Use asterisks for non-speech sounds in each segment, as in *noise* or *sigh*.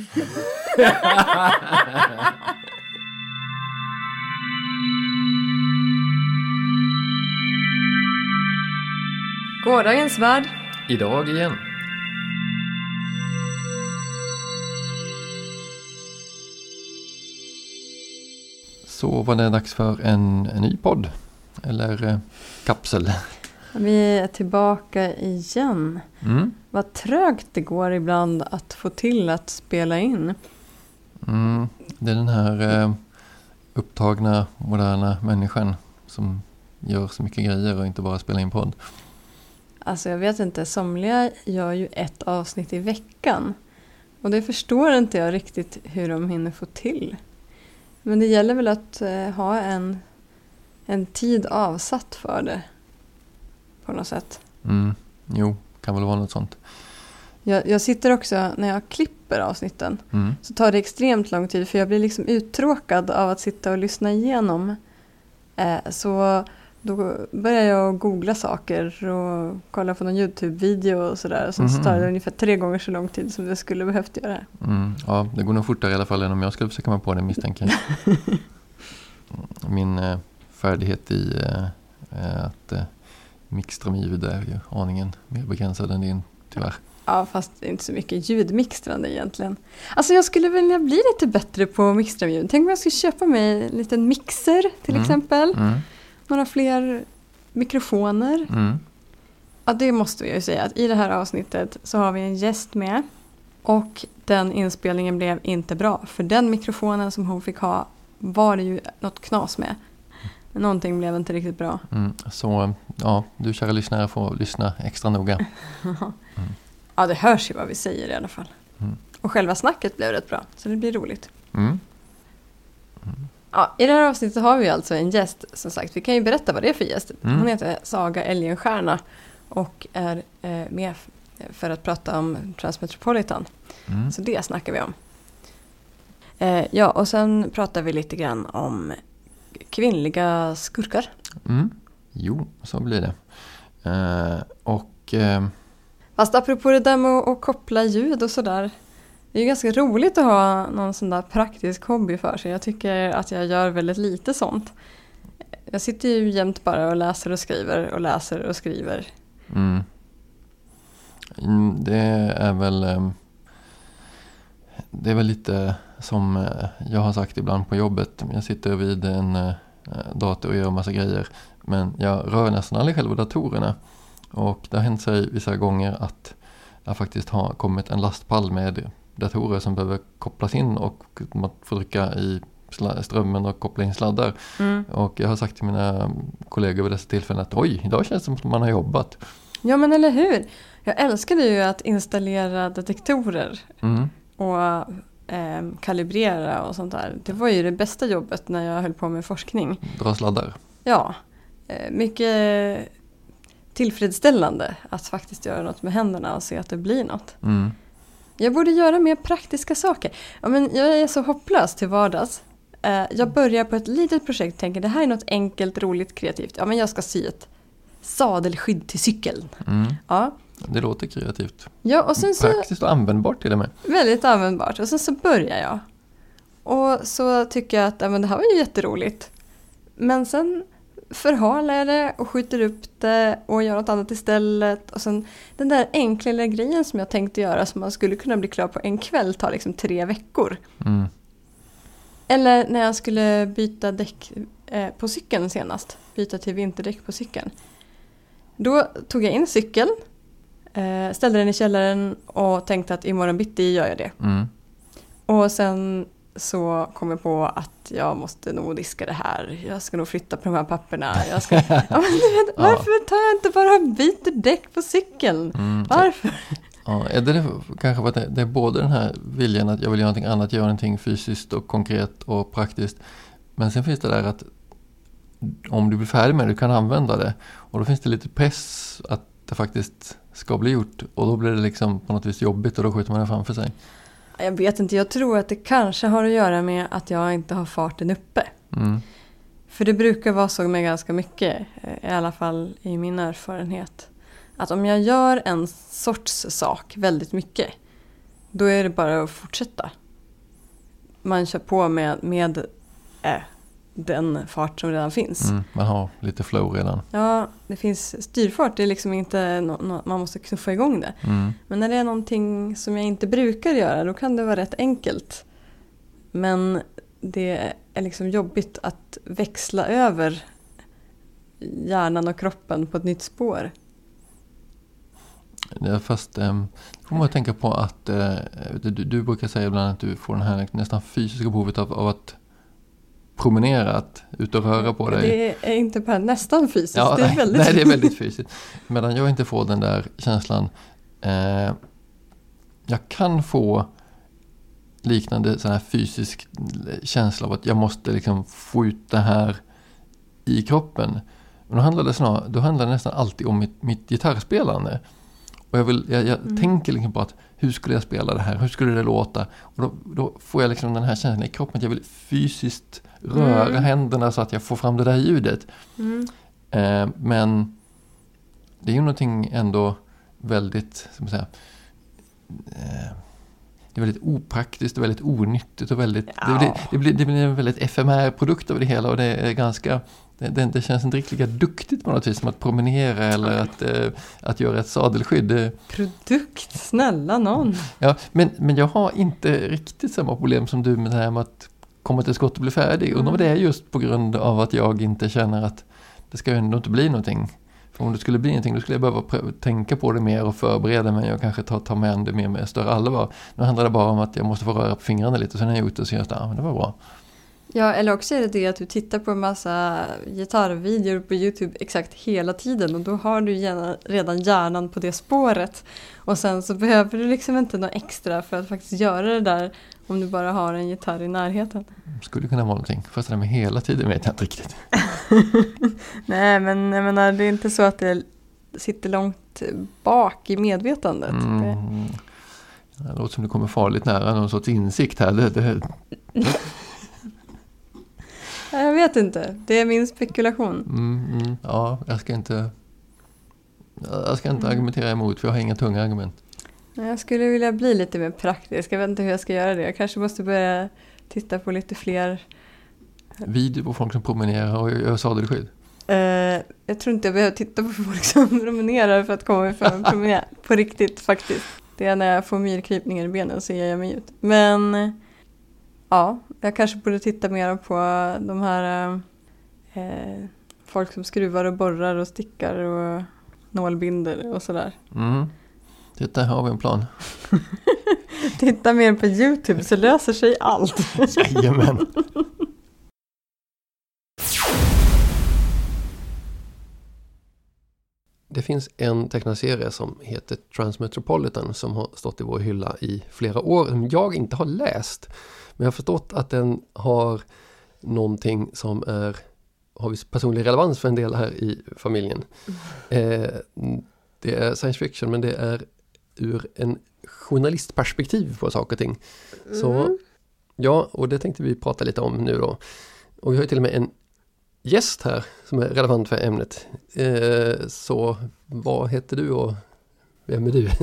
*laughs* Gårdagens värld. Idag igen. Så var det dags för en, en ny podd. Eller eh, kapsel. Vi är tillbaka igen. Mm. Vad trögt det går ibland att få till att spela in. Mm. Det är den här eh, upptagna moderna människan som gör så mycket grejer och inte bara spelar in podd. Alltså jag vet inte, somliga gör ju ett avsnitt i veckan. Och det förstår inte jag riktigt hur de hinner få till. Men det gäller väl att eh, ha en, en tid avsatt för det. På något sätt. Mm. Jo, kan väl vara något sånt. Jag, jag sitter också, när jag klipper avsnitten, Mm. så tar det extremt lång tid för jag blir liksom uttråkad av att sitta och lyssna igenom. Eh, så då börjar jag googla saker och kolla på någon YouTube-video och sådär. Och så tar det Mhm. ungefär tre gånger så lång tid som det skulle behövt göra. Mm. Ja, det går nog fortare i alla fall än om jag skulle försöka mig på det misstänker jag. *laughs* Min eh, färdighet i eh, eh, att eh, mixtra med ljud är ju aningen mer begränsad än din, tyvärr. Ja, fast inte så mycket ljudmixtrande egentligen. Alltså jag skulle vilja bli lite bättre på att mixtra med ljud. Tänk om jag skulle köpa mig en liten mixer till Mm. exempel. Mm. Några fler mikrofoner. Mm. Ja, det måste vi ju säga att i det här avsnittet så har vi en gäst med. Och den inspelningen blev inte bra. För den mikrofonen som hon fick ha var det ju något knas med. Någonting blev inte riktigt bra. Mm. Så ja, du kära lyssnare får lyssna extra noga. *laughs* Ja, det hörs ju vad vi säger i alla fall. Mm. Och själva snacket blev rätt bra, så det blir roligt. Mm. Ja, I det här avsnittet har vi alltså en gäst, som sagt. Vi kan ju berätta vad det är för gäst. Mm. Hon heter Saga Elgenstierna och är eh, med för att prata om Transmetropolitan. Mm. Så det snackar vi om. Eh, ja, och sen pratar vi lite grann om kvinnliga skurkar. Mm. Jo, så blir det. Eh, och eh, Fast apropå det där med att koppla ljud och sådär. Det är ju ganska roligt att ha någon sån där praktisk hobby för sig. Jag tycker att jag gör väldigt lite sånt. Jag sitter ju jämt bara och läser och skriver och läser och skriver. Mm. Mm, Det är väl ehm, Det är väl lite som eh, jag har sagt ibland på jobbet. Jag sitter vid en eh, dator och gör massa grejer. Men jag rör nästan aldrig själva datorerna. Och det har hänt sig vissa gånger att det faktiskt har kommit en lastpall med datorer som behöver kopplas in och man får trycka i strömmen och koppla in sladdar. Och jag har sagt till mina kollegor vid dessa tillfällen att oj, idag känns det som att man har jobbat. Ja men eller hur! Jag älskade ju att installera detektorer Mm. och eh, kalibrera och sånt där. Det var ju det bästa jobbet när jag höll på med forskning. Dra sladdar. Ja, eh, mycket tillfredsställande att faktiskt göra något med händerna och se att det blir något. Mm. Jag borde göra mer praktiska saker. Ja, men jag är så hopplös till vardags. Eh, Jag börjar på ett litet projekt och tänker det här är något enkelt, roligt, kreativt. Ja, men jag ska sy ett sadelskydd till cykeln. Mm. Ja, Det låter kreativt. ja och sen så Praktiskt och användbart till och med. väldigt användbart. Och sen så börjar jag. Och så tycker jag att ja, men det här var ju jätteroligt. Men sen förhalar jag det och skjuter upp det och gör något annat istället. Och sen den där enkla lilla grejen som jag tänkte göra som man skulle kunna bli klar på en kväll tar liksom tre veckor. Mm. Eller när jag skulle byta däck eh, på cykeln senast. Byta till vinterdäck på cykeln. Då tog jag in cykeln, eh, ställde den i källaren och tänkte att imorgon bitti gör jag det. Mm. Och sen så kom jag på att jag måste nog diska det här. Jag ska nog flytta på de här papperna. Jag ska... *laughs* ja, men vet, varför tar jag inte bara byter däck på cykeln? Mm. Varför? Ja, är det det kanske att det, det är både den här viljan att jag vill göra någonting annat, göra någonting fysiskt och konkret och praktiskt. Men sen finns det där att om du blir färdig med det, du kan använda det. Och då finns det lite press att det faktiskt ska bli gjort. Och då blir det liksom på något vis jobbigt och då skjuter man det framför sig. Jag vet inte, jag tror att det kanske har att göra med att jag inte har farten uppe. Mm. För det brukar vara så med ganska mycket, eh, i alla fall i min erfarenhet. Att om jag gör en sorts sak väldigt mycket, då är det bara att fortsätta. Man kör på med, med äh, den fart som redan finns. Mm, man har lite flow redan. Ja, det finns styrfart, det är liksom inte no, no, man måste knuffa igång det. Mm. Men när det är någonting som jag inte brukar göra då kan det vara rätt enkelt. Men det är liksom jobbigt att växla över hjärnan och kroppen på ett nytt spår. Ja, fast eh, får man tänka på att eh, du, du brukar säga ibland att du får den här nästan fysiska behovet av, av att promenera, att ut och röra på dig. Det är inte bara nästan fysiskt, ja, det är väldigt Nej, det är väldigt fysiskt. Medan jag inte får den där känslan. Eh, jag kan få liknande sån här fysisk känsla av att jag måste liksom få ut det här i kroppen. Men då handlar det, snarare, då handlar det nästan alltid om mitt, mitt gitarrspelande. Och jag, vill, jag, jag mm. tänker liksom på att hur skulle jag spela det här? Hur skulle det låta? Och då, då får jag liksom den här känslan i kroppen att jag vill fysiskt röra mm. händerna så att jag får fram det där ljudet. Mm. Eh, men det är ju någonting ändå väldigt, man säga, eh, det är väldigt opraktiskt och väldigt onyttigt och väldigt, ja. det, blir, det, blir, det blir en väldigt FMR produkt av det hela och det är ganska det, det, känns inte riktigt lika duktigt på något vis som att promenera eller att, eh, att göra ett sadelskydd. Produkt, snälla någon! Ja, men, men jag har inte riktigt samma problem som du med det här med att komma till skott och bli färdig. Mm. Undrar om det är just på grund av att jag inte känner att det ska ju ändå inte bli någonting. För om det skulle bli någonting då skulle jag behöva tänka på det mer och förbereda mig och kanske ta, ta med det mer med större allvar. Nu handlar det bara om att jag måste få röra på fingrarna lite och sen har jag gjort det så jag att ah, men det var bra. Ja, eller också är det det att du tittar på en massa gitarrvideor på Youtube exakt hela tiden och då har du redan hjärnan på det spåret. Och sen så behöver du liksom inte något extra för att faktiskt göra det där om du bara har en gitarr i närheten. Skulle kunna vara någonting, fast det där med hela tiden vet jag inte riktigt. *laughs* Nej, men jag menar det är inte så att det sitter långt bak i medvetandet. Mm. Det låter som du kommer farligt nära någon sorts insikt här. Det, det... *laughs* Jag vet inte, det är min spekulation. Mm, mm, ja, jag ska inte, jag ska inte mm. argumentera emot för jag har inga tunga argument. Jag skulle vilja bli lite mer praktisk, jag vet inte hur jag ska göra det. Jag kanske måste börja titta på lite fler... Video på folk som promenerar och gör sadelskydd? Uh, jag tror inte jag behöver titta på folk som *laughs* promenerar för att komma ifrån en promenad. På riktigt faktiskt. Det är när jag får myrkrypningar i benen så ger jag mig ut. Men ja, jag kanske borde titta mer på de här eh, folk som skruvar och borrar och stickar och nålbinder och sådär. Mm. Titta, här har vi en plan. *laughs* titta mer på Youtube så löser sig allt. Jajamän. *laughs* Det finns en tecknad serie som heter Transmetropolitan som har stått i vår hylla i flera år som jag inte har läst. Men jag har förstått att den har någonting som är har viss personlig relevans för en del här i familjen. Mm. Eh, det är science fiction men det är ur en journalistperspektiv på saker och ting. Mm. Så ja, och det tänkte vi prata lite om nu då. Och vi har ju till och med en gäst här som är relevant för ämnet. Eh, så vad heter du och vem är du? *laughs*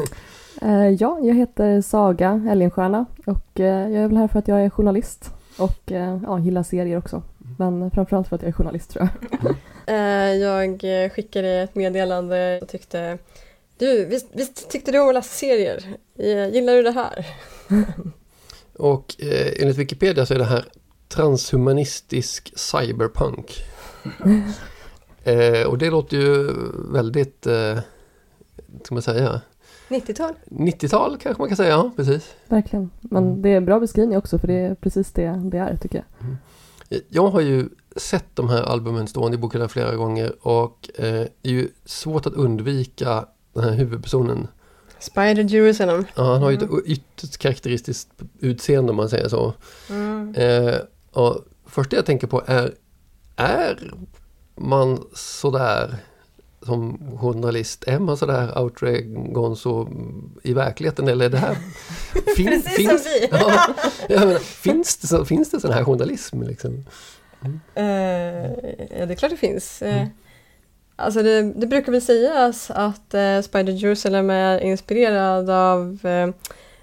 Eh, ja, jag heter Saga Elgenstierna och eh, jag är väl här för att jag är journalist och ja, gillar serier också. Men framförallt för att jag är journalist tror jag. Mm. *laughs* jag skickade ett meddelande och tyckte Du, visst, visst tyckte du om att läsa serier? Gillar du det här? *laughs* och eh, enligt Wikipedia så är det här transhumanistisk cyberpunk. *laughs* eh, och det låter ju väldigt, eh, ska man säga? 90-tal? 90-tal kanske man kan säga, ja precis. Verkligen, men mm. det är bra beskrivning också för det är precis det det är tycker jag. Mm. Jag har ju sett de här albumen stående i boken flera gånger och eh, det är ju svårt att undvika den här huvudpersonen. Spider Jerusalem. Ja, han har ju ett mm. ytterst karaktäristiskt utseende om man säger så. Mm. Eh, och första jag tänker på är, är man sådär som journalist, är man sådär outre gonzo i verkligheten eller är det här... *laughs* fin, Precis finns, som vi! *laughs* ja, menar, finns, det, finns det sån här journalism liksom? Mm. Uh, ja, det är klart det finns. Uh, mm. Alltså det, det, brukar väl sägas att uh, Spider Jerusalem är inspirerad av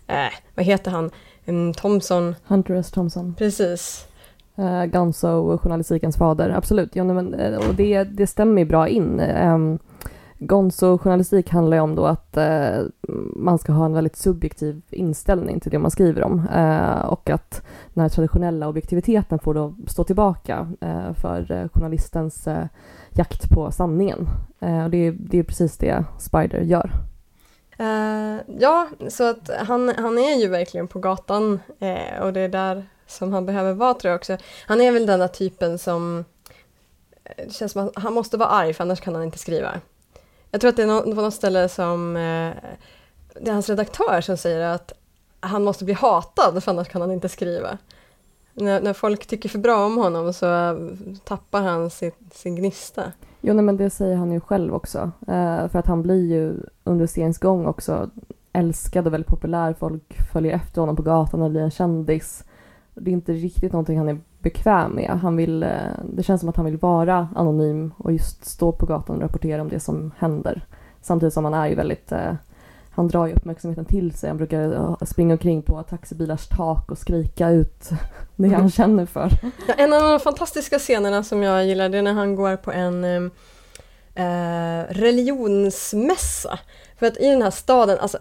eh, vad heter han, mm, Thompson, Hunter S. Thompson. precis. Eh, uh, Gonzo, journalistikens fader. Absolut. Ja, men, eh, och det, det stämmer ju bra in. Ehm, um, Gonzo journalistik handlar ju om då att uh, man ska ha en väldigt subjektiv inställning till det man skriver om uh, och att den här traditionella objektiviteten får då stå tillbaka för journalistens jakt på sanningen. Och det, är- det är precis det Spider gör. Uh, ja, så att han, han är ju verkligen på gatan eh, och det är där som han behöver vara tror jag också. Han är väl den där typen som eh, det känns som att han måste vara arg för annars kan han inte skriva. Jag tror att det är på något ställe som eh, det är hans redaktör som säger att han måste bli hatad för annars kan han inte skriva. När, när folk tycker för bra om honom så tappar han sitt, sin gnista. Jo, nej, men det säger han ju själv också. Eh, för att han blir ju under seriens gång också älskad och väldigt populär. Folk följer efter honom på gatan och blir en kändis. Det är inte riktigt någonting han är bekväm med. Han vill, eh, det känns som att han vill vara anonym och just stå på gatan och rapportera om det som händer. Samtidigt som han är ju väldigt eh, han drar ju uppmärksamheten till sig. Han brukar eh, springa omkring på taxibilars tak och skrika ut *laughs* det han känner för. Ja, en av de fantastiska scenerna som jag gillar det är när han går på en eh, eh, religionsmässa. För att i den här staden, alltså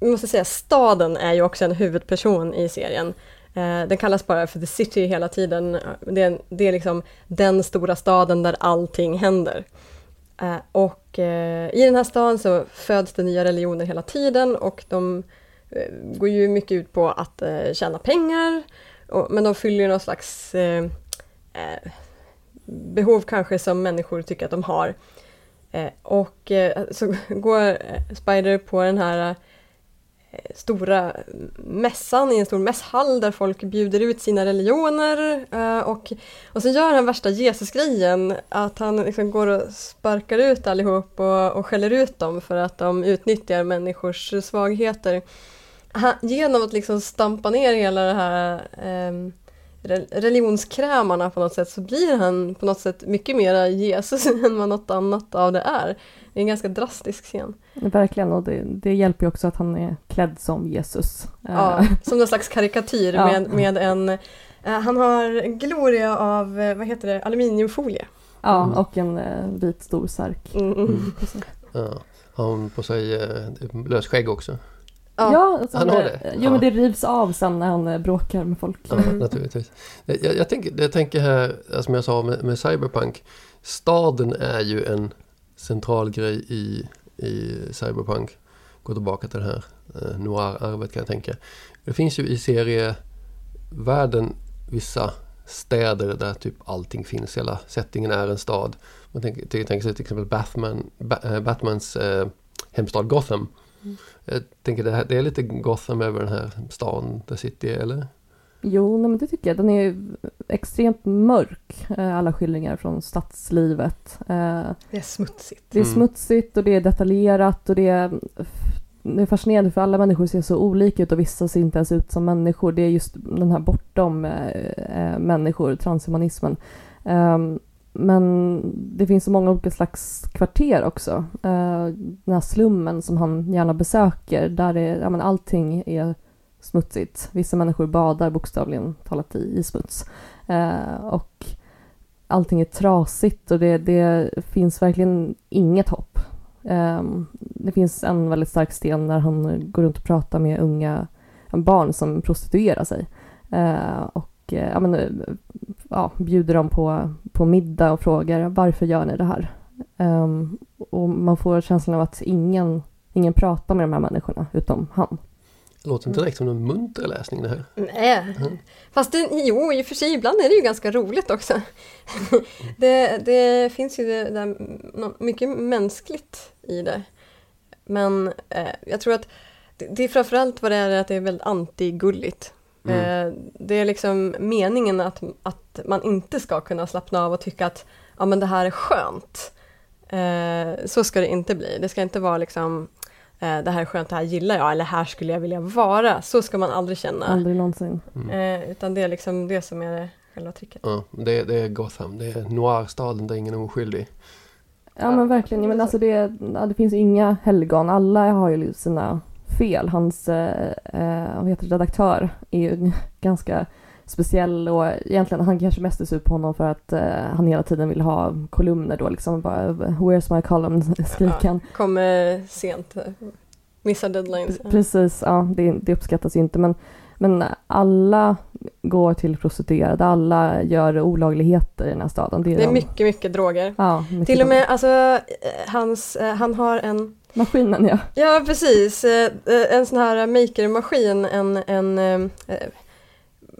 vi måste säga staden är ju också en huvudperson i serien. Eh, den kallas bara för The City hela tiden. Det är, det är liksom den stora staden där allting händer. Eh, och eh, i den här staden så föds det nya religioner hela tiden och de går ju mycket ut på att tjäna pengar men de fyller ju någon slags behov kanske som människor tycker att de har. Och så *laughs* går Spider på den här Eh, stora mässan i en stor mässhall där folk bjuder ut sina religioner eh, och, och så gör han värsta Jesusgrejen att han liksom går och sparkar ut allihop och, och skäller ut dem för att de utnyttjar människors svagheter. Han, genom att liksom stampa ner hela det här eh, religionskrämarna på något sätt så blir han på något sätt mycket mer Jesus *laughs* än vad något annat av det är. Det är en ganska drastisk scen. Verkligen, och det, det hjälper ju också att han är klädd som Jesus. Eh, Ja, *laughs* som någon slags karikatyr Ja. med, med en eh, han har en gloria av, eh, vad heter det, aluminiumfolie. ja Mm. och en eh, vit stor särk. Mm. Mm. Mm. Ja. Har hon på sig eh, lösskägg också? Ja. Ja, alltså, Han har eh, det? Jo, Ja. men det rivs av sen när han eh, bråkar med folk. Ja, Mm. naturligtvis. Jag, jag, tänker, jag tänker här, eh, som jag sa med, med Cyberpunk, staden är ju en central grej i, i Cyberpunk. Gå tillbaka till det här eh, noir-arvet kan jag tänka. Det finns ju i serievärlden vissa städer där typ allting finns, hela settingen är en stad. Man tänker, tänker, sig till exempel Batman, ba, eh, Batmans eh, hemstad Gotham. Mm. Jag tänker det, här, det är lite Gotham över den här stan, The City, eller? Jo, nej, men det tycker jag. Den är extremt mörk, eh, alla skildringar från stadslivet. Eh, Det är smutsigt. Det är Mm. smutsigt och det är detaljerat och det är, det är fascinerande för alla människor ser så olika ut och vissa ser inte ens ut som människor. Det är just den här bortom eh, människor, transhumanismen. Men det finns så många olika slags kvarter också. Eh, den här slummen som han gärna besöker, där är, ja, men allting är smutsigt. Vissa människor badar bokstavligen talat i, i smuts. Eh, och allting är trasigt och det, det finns verkligen inget hopp. Ehm, det finns en väldigt stark sten där han går runt och pratar med unga barn som prostituerar sig. Eh, och ja, men, eh, ja, bjuder dem på, på middag och frågar varför gör ni det här? Ehm, och man får känslan av att ingen, ingen pratar med de här människorna utom han. Det låter inte direkt som en munter läsning det här. Nej, Mm. fast det, jo, i och för sig ibland är det ju ganska roligt också. det, det finns ju det där, mycket mänskligt i det. Men eh, jag tror att det, det är framförallt vad det är att det är väldigt antigulligt. Mm. Eh, det är liksom meningen att, att man inte ska kunna slappna av och tycka att ja, men det här är skönt. Eh, så ska det inte bli. Det ska inte vara liksom eh, det här är skönt, det här gillar jag, eller här skulle jag vilja vara. Så ska man aldrig känna. Aldrig någonsin. Mm. Eh, utan det är liksom det som är det, själva tricket. Ja, det, det är Gotham, det är noir-staden där ingen är oskyldig. Ja men verkligen, men alltså det, det finns ju inga helgon. Alla har ju sina fel. Hans eh, eh, heter det, redaktör är ju *laughs* ganska speciell och egentligen han kanske mest är sur på honom för att eh, han hela tiden vill ha kolumner då liksom bara Where's my column *laughs* skriker han. Kommer sent, missar deadlines. Precis, ja det, det uppskattas ju inte men, men alla går till prostituerade, alla gör olagligheter i den här staden. Det är, de- mycket, mycket droger. Ja, mycket Till och droger. med, alltså, eh, hans, eh, han har en, Maskinen ja. ja precis, eh, eh, en sån här makermaskin, en, en eh,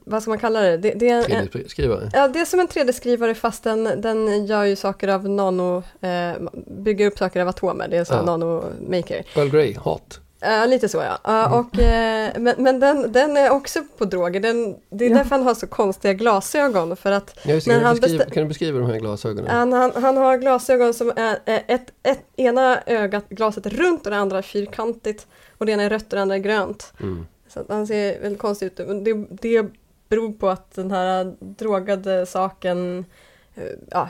vad ska man kalla det? Det, det, är en, 3D-skrivare. ja, det är som en 3D-skrivare fast den, den gör ju saker av nano, eh, bygger upp saker av atomer, det är en sån Ja. nano-maker. Earl Grey, hot. Ja, lite så ja. Ja, Mm. och, eh, men men den, den är också på droger. Den, det är Ja. därför han har så konstiga glasögon. För att Ja. Men kan, du han beskriva, bestä- kan du beskriva de här glasögonen? han, han, han har glasögon som är ett, ett, ena ögat, glaset runt och det andra fyrkantigt. Och det ena är rött och det andra är grönt. Mm. Så han ser väldigt konstig ut. Det, det beror på att den här drogade saken, eh, ja,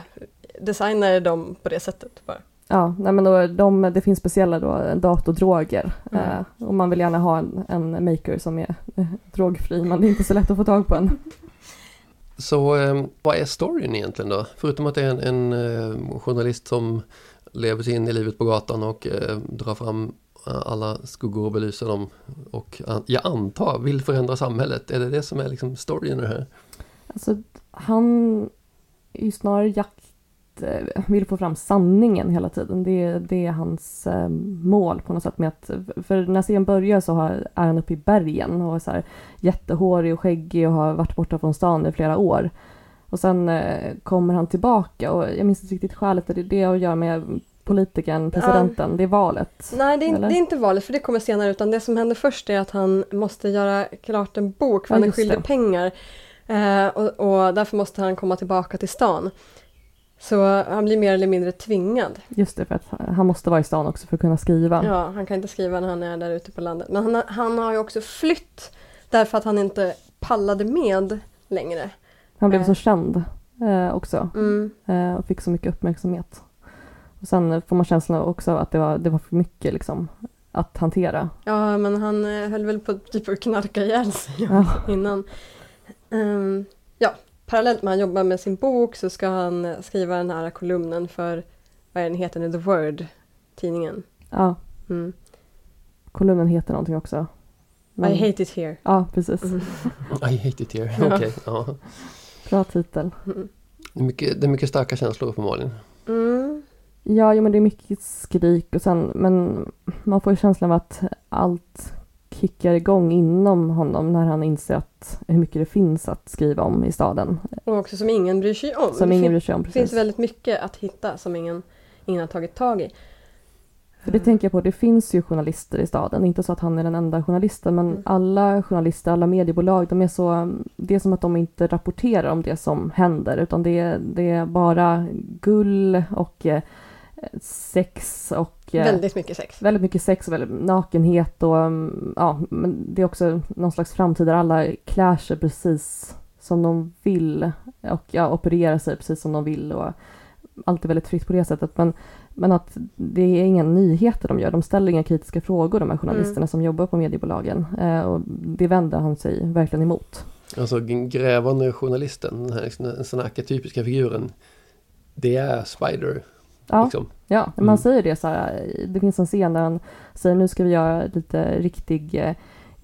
designar dem på det sättet bara. Ja, nej men då, de, det finns speciella då, datordroger Mm. eh, och man vill gärna ha en, en maker som är eh, drogfri men det är inte så lätt att få tag på en. *laughs* Så eh, vad är storyn egentligen då? Förutom att det är en, en eh, journalist som lever sig in i livet på gatan och eh, drar fram eh, alla skuggor och belyser dem och an- jag antar vill förändra samhället. Är det det som är liksom storyn i det här? Alltså, han är ju snarare jakt, eh, vill få fram sanningen hela tiden. Det, det är hans eh, mål på något sätt med att, för när serien börjar så är han uppe i bergen och är så här jättehårig och skäggig och har varit borta från stan i flera år. Och sen eh, kommer han tillbaka och jag minns inte riktigt skälet, det är det att göra med politikern, presidenten, det är valet. Nej, det är, det är inte valet för det kommer senare utan det som händer först är att han måste göra klart en bok för Ja, han är skyldig pengar. Eh, och, och därför måste han komma tillbaka till stan. Så han blir mer eller mindre tvingad. Just det, för att han måste vara i stan också för att kunna skriva. Ja, han kan inte skriva när han är där ute på landet. Men han, har- han har ju också flytt därför att han inte pallade med längre. Han blev Eh. så känd eh, också Mm. eh, och fick så mycket uppmärksamhet. Och sen får man känslan också att det var, det var för mycket liksom, att hantera. Ja, men han eh, höll väl på typ att knarka ihjäl sig Ja. *laughs* innan. Ehm, ja, parallellt med att han jobbar med sin bok så ska han skriva den här kolumnen för, vad är den heter nu, The Word, tidningen. Ja, Mm. kolumnen heter någonting också. Men- I hate it here. Ja, precis. Mm. *laughs* I hate it here. Ja. Okej, ja. Bra titel. Mm. Det, är mycket, det är mycket starka känslor uppenbarligen. Mm. Ja, jo, men det är mycket skrik och sen, men man får ju känslan av att allt kickar igång inom honom när han inser att hur mycket det finns att skriva om i staden. Och också som ingen bryr sig om. Som det ingen bryr sig om. finns Precis. väldigt mycket att hitta som ingen, ingen har tagit tag i. För det tänker jag på, det finns ju journalister i staden. Inte så att han är den enda journalisten, men Mm. alla journalister, alla mediebolag, de är så... Det är som att de inte rapporterar om det som händer, utan det det är bara gull och eh, sex och... eh, Väldigt mycket sex. väldigt mycket sex och väldigt nakenhet och mm, ja, men det är också någon slags framtid där alla klär sig precis som de vill och ja, opererar sig precis som de vill och allt är väldigt fritt på det sättet. Men, men att det är inga nyheter de gör, de ställer inga kritiska frågor de här journalisterna som jobbar på mediebolagen eh, och det vänder han sig verkligen emot. Alltså grävande journalisten, den här den sån arketypiska figuren. Det är Spider. Ja, Liksom. Ja man Mm. säger det så här, det finns en scen där han säger nu ska vi göra lite riktig eh,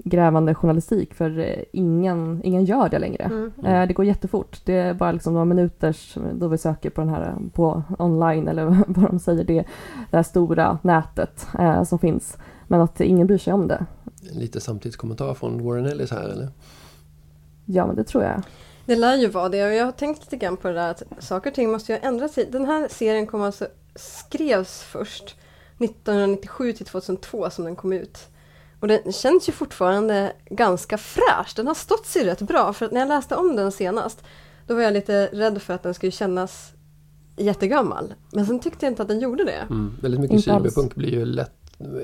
grävande journalistik för eh, ingen, ingen gör det längre. Mm. Eh, Det går jättefort. Det är bara liksom några minuters då vi söker på den här på online eller *laughs* vad de säger, det, det här stora nätet eh, som finns. Men att ingen bryr sig om det. Lite samtidskommentar från Warren Ellis här eller? Ja, men det tror jag. Det lär ju vara det och jag har tänkt lite grann på det där att saker och ting måste ju ha ändrat sig. Den här serien kom alltså, skrevs först 1997 till 2002 som den kom ut. Och den känns ju fortfarande ganska fräsch. Den har stått sig rätt bra för att när jag läste om den senast då var jag lite rädd för att den skulle kännas jättegammal. Men sen tyckte jag inte att den gjorde det. Mm. Väldigt mycket cyberpunk blir ju lätt,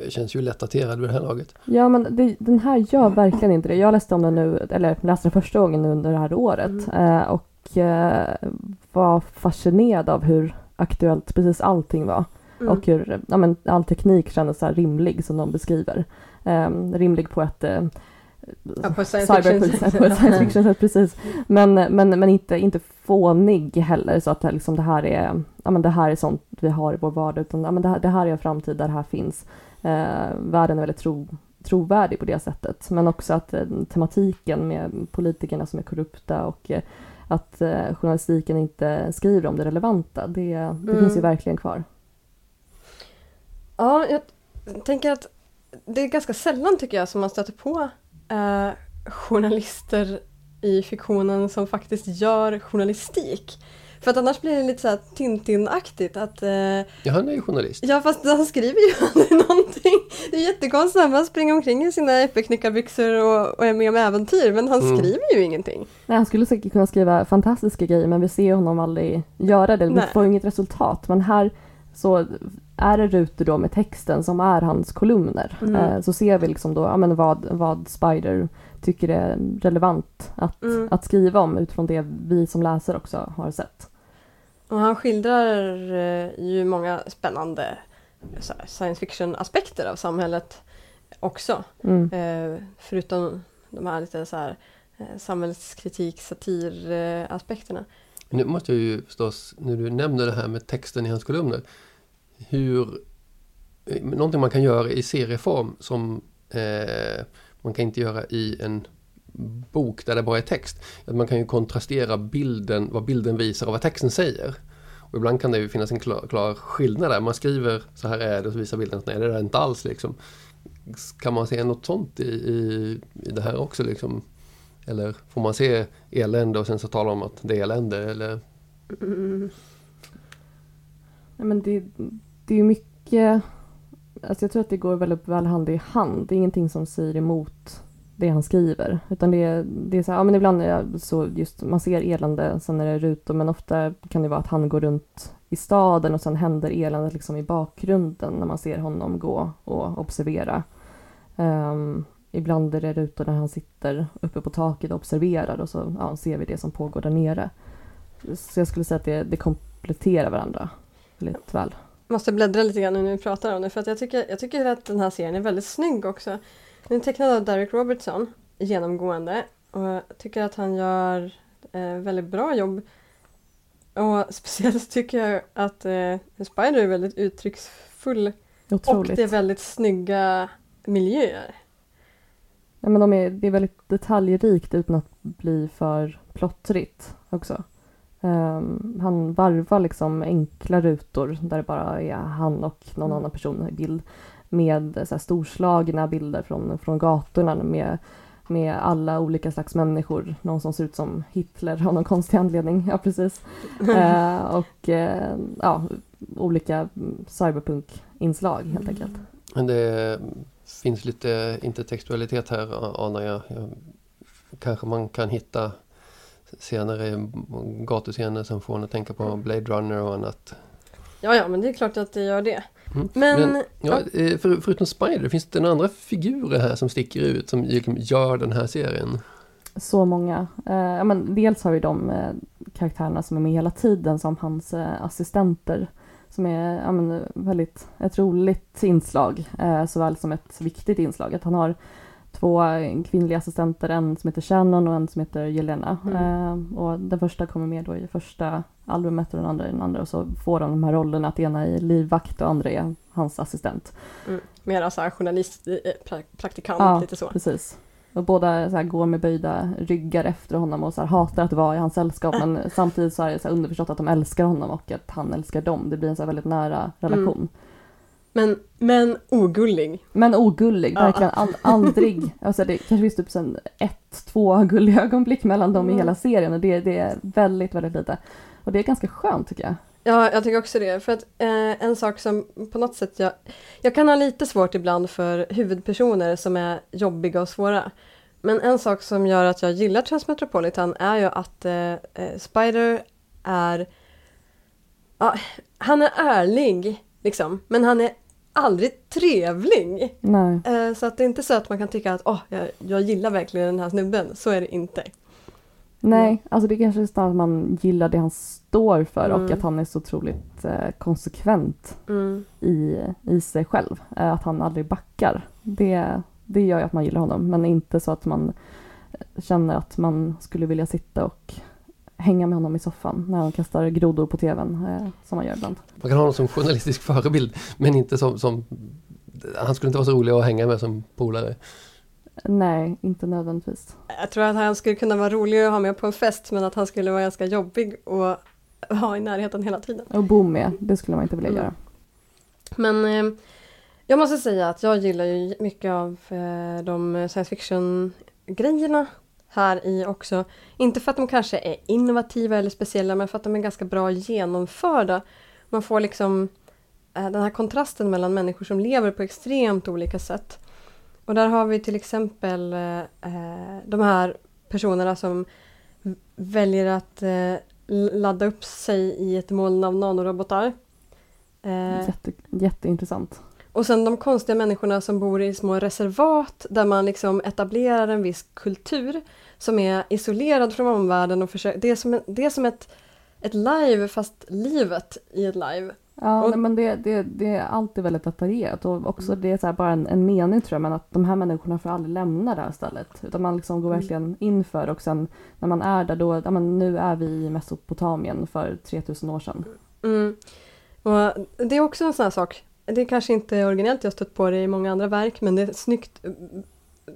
känns ju lätt daterad vid det här laget. Ja, men det, den här gör verkligen inte det. Jag läste om den nu, eller läste den första gången under det här året eh, och eh, var fascinerad av hur aktuellt precis allting var. Mm. Och hur ja, men, all teknik kändes så här rimlig som de beskriver. eh, rimlig på ett eh, Ja, på science sätt, *laughs* på science fiction precis. Men, men, men inte, inte fånig heller så att det, liksom, det här är, ja men det här är sånt vi har i vår vardag utan ja, men det, här, det här är en framtid där det här finns. Eh, världen är väldigt tro, trovärdig på det sättet men också att eh, tematiken med politikerna som är korrupta och eh, att eh, journalistiken inte skriver om det relevanta, det, det Mm. finns ju verkligen kvar. Ja, jag tänker att det är ganska sällan tycker jag som man stöter på eh, journalister i fiktionen som faktiskt gör journalistik. För att annars blir det lite så här Tintin-aktigt att eh, Ja, han är ju journalist. Ja fast han skriver ju *laughs* aldrig någonting. Det är jättekonstigt, han bara springer omkring i sina äppelknyckarbyxor och, och är med om äventyr men han Mm. skriver ju ingenting. Nej, han skulle säkert kunna skriva fantastiska grejer men vi ser honom aldrig göra det. Vi Nej. får inget resultat. Men här så är det rutor då med texten som är hans kolumner. Mm. Eh, så ser vi liksom då ja, men vad, vad Spider tycker är relevant att, Mm. att skriva om utifrån det vi som läser också har sett. Och han skildrar eh, ju många spännande science fiction aspekter av samhället också. Mm. Eh, förutom de här lite så här eh, samhällskritik, satir eh, aspekterna. Nu måste jag ju förstås, när du nämner det här med texten i hans kolumner. Hur, eh, någonting man kan göra i serieform som eh, man kan inte göra i en bok där det bara är text. Att man kan ju kontrastera bilden, vad bilden visar och vad texten säger. Och ibland kan det ju finnas en klar, klar skillnad där. Man skriver så här är det och så visar bilden att nej det är inte alls liksom. Kan man se något sånt i, i, i det här också liksom? Eller får man se elände och sen så tala om att det är elände eller? Mm. Nej, men det, det är mycket... Alltså jag tror att det går väldigt väl hand i hand. Det är ingenting som säger emot det han skriver. Utan det, är- det är så här, ja men ibland är det så just, man ser elände, sen är det rutor, men ofta kan det vara att han går runt i staden och sen händer eländet liksom i bakgrunden när man ser honom gå och observera. Um, ibland är det rutor när han sitter uppe på taket och observerar och så ja, ser vi det som pågår där nere. Så jag skulle säga att det, det kompletterar varandra väldigt väl. Måste bläddra lite grann nu när vi pratar om det för att jag tycker, jag tycker att den här serien är väldigt snygg också. Den är tecknad av Derek Robertson genomgående och jag tycker att han gör eh, väldigt bra jobb. Och *laughs* speciellt tycker jag att eh, Spider är väldigt uttrycksfull Otroligt. och det är väldigt snygga miljöer. Ja, men de är, det är väldigt detaljrikt utan att bli för plottrigt också. Ehm, han varvar liksom enkla rutor där det bara är han och någon Mm. annan person i bild med så här, storslagna bilder från, från gatorna med, med alla olika slags människor. Någon som ser ut som Hitler av någon konstig anledning. Ja, precis. *laughs* Eh, och eh, ja, olika mm, cyberpunk-inslag helt enkelt. Men det finns lite intertextualitet här anar jag. Kanske man kan hitta senare gatuscener som får en att tänka på Blade Runner och annat. Ja, ja, men det är klart att det gör det. Mm. Men, Ja, eh, för, förutom Spider, finns det några andra figurer här som sticker ut som liksom gör den här serien? Så många. Eh, ja, men dels har vi de eh, karaktärerna som är med hela tiden som hans eh, assistenter. Som är ja, men, väldigt ett roligt inslag eh, såväl som ett viktigt inslag. Att han har två eh, kvinnliga assistenter, en som heter Shannon och en som heter Jelena. Mm. Eh, och den första kommer med då i första albumet och den andra i den andra och så får de de här rollerna att ena är livvakt och andra är hans assistent. mm, mera så här journalist, eh, pra- praktikant, Ja, lite så. Precis. Och båda så går med böjda ryggar efter honom och så hatar att vara i hans sällskap men samtidigt så är det så underförstått att de älskar honom och att han älskar dem. Det blir en så väldigt nära relation. Men, men ogullig. Men ogullig, Ja. verkligen all, *laughs* aldrig. Alltså det kanske finns typ sen ett, två gulliga ögonblick mellan dem i Mm. hela serien och det, det är väldigt, väldigt lite. Och det är ganska skönt tycker jag. Ja, jag tycker också det. För att eh, en sak som på något sätt jag... Jag kan ha lite svårt ibland för huvudpersoner som är jobbiga och svåra. Men en sak som gör att jag gillar Transmetropolitan är ju att eh, eh, Spider är... Ja, han är ärlig, liksom. Men han är aldrig trevlig. Nej. Eh, så att det är inte så att man kan tycka att åh, jag, jag gillar verkligen den här snubben. Så är det inte. Nej, alltså det är kanske snarare att man gillar det han står för och Mm. att han är så otroligt eh, konsekvent Mm. i, i sig själv. Eh, att han aldrig backar. Det, det gör ju att man gillar honom, men inte så att man känner att man skulle vilja sitta och hänga med honom i soffan när han kastar grodor på tvn, eh, som man gör ibland. Man kan ha honom som journalistisk *laughs* förebild, men inte som, som han skulle inte vara så rolig att hänga med som polare. Nej, inte nödvändigtvis. Jag tror att han skulle kunna vara rolig att ha med på en fest men att han skulle vara ganska jobbig och ha i närheten hela tiden. Och bo med, det skulle man inte vilja Mm. göra. Men eh, jag måste säga att jag gillar ju mycket av eh, de science fiction-grejerna här i också. Inte för att de kanske är innovativa eller speciella men för att de är ganska bra genomförda. Man får liksom eh, den här kontrasten mellan människor som lever på extremt olika sätt. Och där har vi till exempel eh, eh, de här personerna som väljer att eh, ladda upp sig i ett moln av nanorobotar. Eh, Jätte, jätteintressant och sen de konstiga människorna som bor i små reservat där man liksom etablerar en viss kultur som är isolerad från omvärlden och försöker, det är som, det är som ett, ett live fast livet i ett live. Ja, Och- nej, men det, det, det är alltid väldigt detaljerat och också det är så bara en, en mening tror jag, men att de här människorna får aldrig lämna det här stället. Utan man liksom går Mm. verkligen inför och sen när man är där då, ja men nu är vi i Mesopotamien för 3000 år sedan. Mm. Och det är också en sån här sak, det är kanske inte originellt, jag har stött på det i många andra verk, men det är snyggt eh,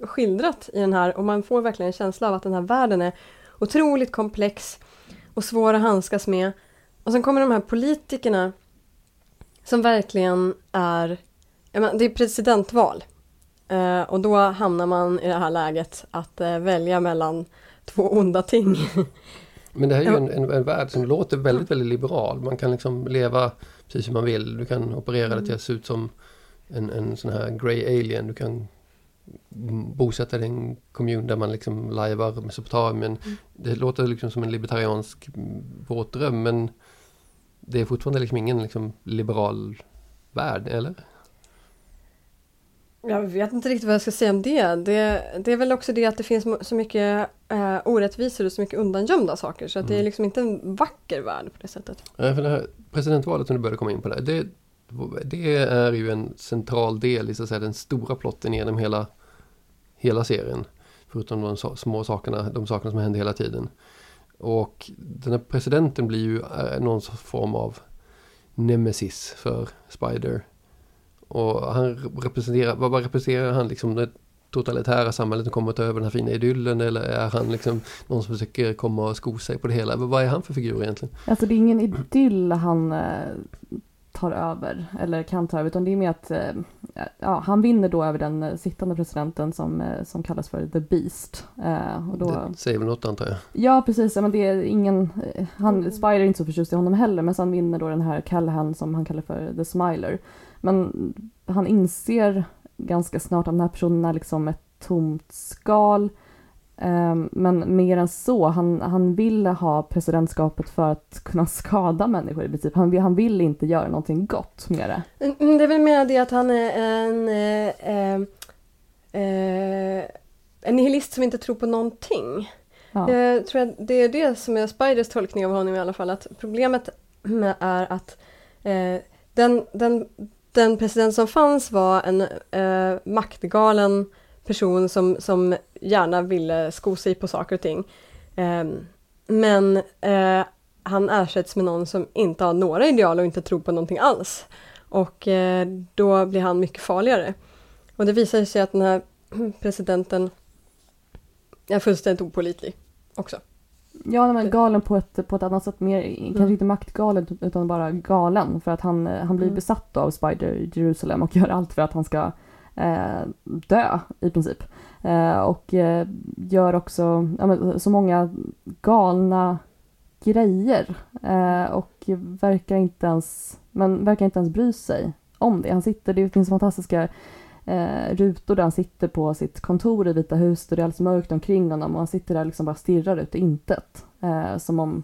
skildrat i den här och man får verkligen en känsla av att den här världen är otroligt komplex och svår att handskas med. Och sen kommer de här politikerna som verkligen är, menar, det är presidentval. Eh, och då hamnar man i det här läget att eh, välja mellan två onda ting. Men det här är ju en, en, en värld som låter väldigt, väldigt liberal. Man kan liksom leva precis som man vill. Du kan operera det till att se ut som en, en sån här grey alien. Du kan mm, bosätta dig i en kommun där man liksom lajvar Mesopotamien. Mm. Det låter liksom som en libertariansk mm, våt dröm men det är fortfarande liksom ingen liksom liberal värld, eller? Jag vet inte riktigt vad jag ska säga om det. Det, det är väl också det att det finns så mycket eh, orättvisor och så mycket undangömda saker så att det är Mm. liksom inte en vacker värld på det sättet. Ja, för det här presidentvalet som du började komma in på där, det, det är ju en central del i så att säga, den stora plotten genom hela, hela serien. Förutom de små sakerna, de sakerna som händer hela tiden. Och den här presidenten blir ju eh, någon form av nemesis för Spider. Och han representerar, vad, vad representerar han liksom det totalitära samhället som kommer att ta över den här fina idyllen eller är han liksom någon som försöker komma och sko sig på det hela? Vad är han för figur egentligen? Alltså det är ingen idyll han eh, tar över, eller kan ta över, utan det är mer att eh, ja, han vinner då över den eh, sittande presidenten som, som kallas för The Beast. Och då, Det säger väl något antar jag. Ja, precis. Men det är ingen, han, Spider är inte så förtjust i honom heller, men sen vinner då den här Callahan som han kallar för The Smiler. Men han inser ganska snart att den här personen är liksom ett tomt skal. Ehm, Men mer än så, han, han vill ha presidentskapet för att kunna skada människor i princip. Han han vill inte göra någonting gott med det. Mm, Det är väl mer det att han är en, eh, eh, eh, en nihilist som inte tror på någonting. Ja. Jag tror att det är det som är Spiders tolkning av honom i alla fall. Att problemet är att eh, den, den, den president som fanns var en eh, maktgalen person som, som gärna ville sko sig på saker och ting. Eh, men eh, han ersätts med någon som inte har några ideal och inte tror på någonting alls. Och eh, då blir han mycket farligare. Och det visar sig att den här *clears throat* presidenten är fullständigt opålitlig också. Ja, men galen på ett, på ett annat sätt. Mer, Mm. Kanske inte maktgalen utan bara galen. För att han, han blir Mm. besatt av Spider Jerusalem och *laughs* gör allt för att han ska eh, dö i princip. Eh, och eh, gör också ja, men, så många galna grejer. Eh, och verkar inte ens, men verkar inte ens bry sig om det. Han sitter, det finns fantastiska eh, rutor där han sitter på sitt kontor i Vita huset och det är alldeles mörkt omkring honom och han sitter där och liksom bara stirrar ut i intet. Eh, som om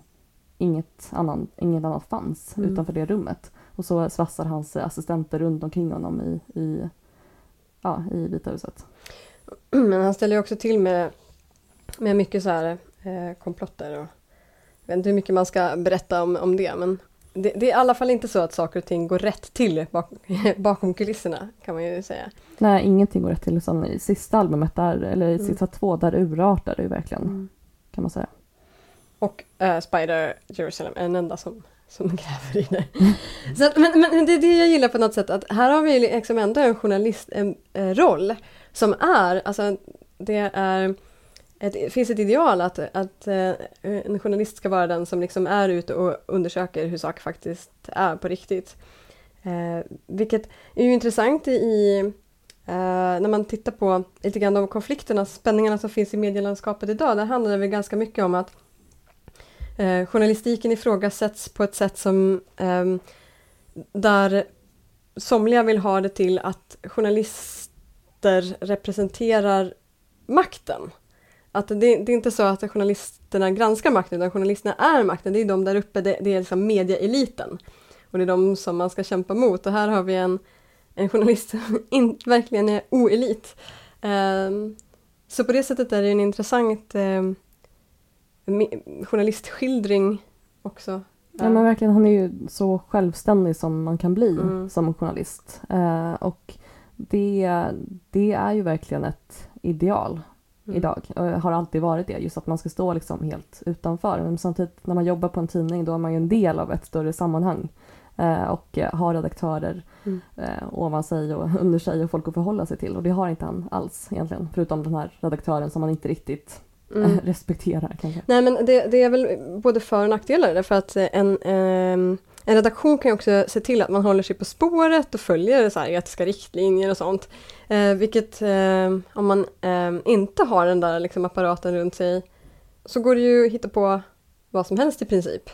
inget, annan, inget annat fanns Mm. utanför det rummet. Och så svassar hans assistenter runt omkring honom i, i, ja, i Vita huset. *clears throat* Men han ställer också till med, med mycket så här eh, komplotter och jag vet inte hur mycket man ska berätta om, om det men det, det är i alla fall inte så att saker och ting går rätt till bak, *laughs* bakom kulisserna kan man ju säga. Nej, ingenting går rätt till. Utan i sista albumet, där, eller i Mm. sista två, där urartar det ju verkligen. Kan man säga. Och eh, Spider Jerusalem är den enda som, som gräver i det. *laughs* Så att, men, men det är det jag gillar på något sätt, att här har vi liksom ändå en journalistroll eh, roll som är, alltså det är ett, det finns ett ideal att, att eh, en journalist ska vara den som liksom är ute och undersöker hur saker faktiskt är på riktigt. Eh, vilket är ju intressant i eh, när man tittar på lite grann de konflikterna, spänningarna som finns i medielandskapet idag. Där handlar det väl ganska mycket om att eh, journalistiken ifrågasätts på ett sätt som eh, där somliga vill ha det till att journalister representerar makten. Att det, det är inte så att journalisterna granskar makten, utan journalisterna är makten. Det är de där uppe, det, det är liksom mediaeliten. Och det är de som man ska kämpa mot. Och här har vi en, en journalist som *laughs* in, verkligen är oelit. Ehm, så på det sättet är det en intressant ehm, me- journalistskildring också. Ja, men verkligen, han är ju så självständig som man kan bli Mm. som journalist. Eh, och det, det är ju verkligen ett ideal Mm. idag. Har alltid varit det. Just att man ska stå liksom helt utanför. Men samtidigt när man jobbar på en tidning då är man ju en del av ett större sammanhang. Eh, och eh, har redaktörer Mm. eh, ovan sig och *laughs* under sig och folk att förhålla sig till. Och det har inte han alls egentligen. Förutom den här redaktören som man inte riktigt Mm. eh, *laughs* respekterar kanske. Nej men det, det är väl både för och nackdelar därför att eh, en, ehm, en redaktion kan ju också se till att man håller sig på spåret och följer så här etiska riktlinjer och sånt. Eh, vilket eh, om man eh, inte har den där liksom, apparaten runt sig så går det ju att hitta på vad som helst i princip.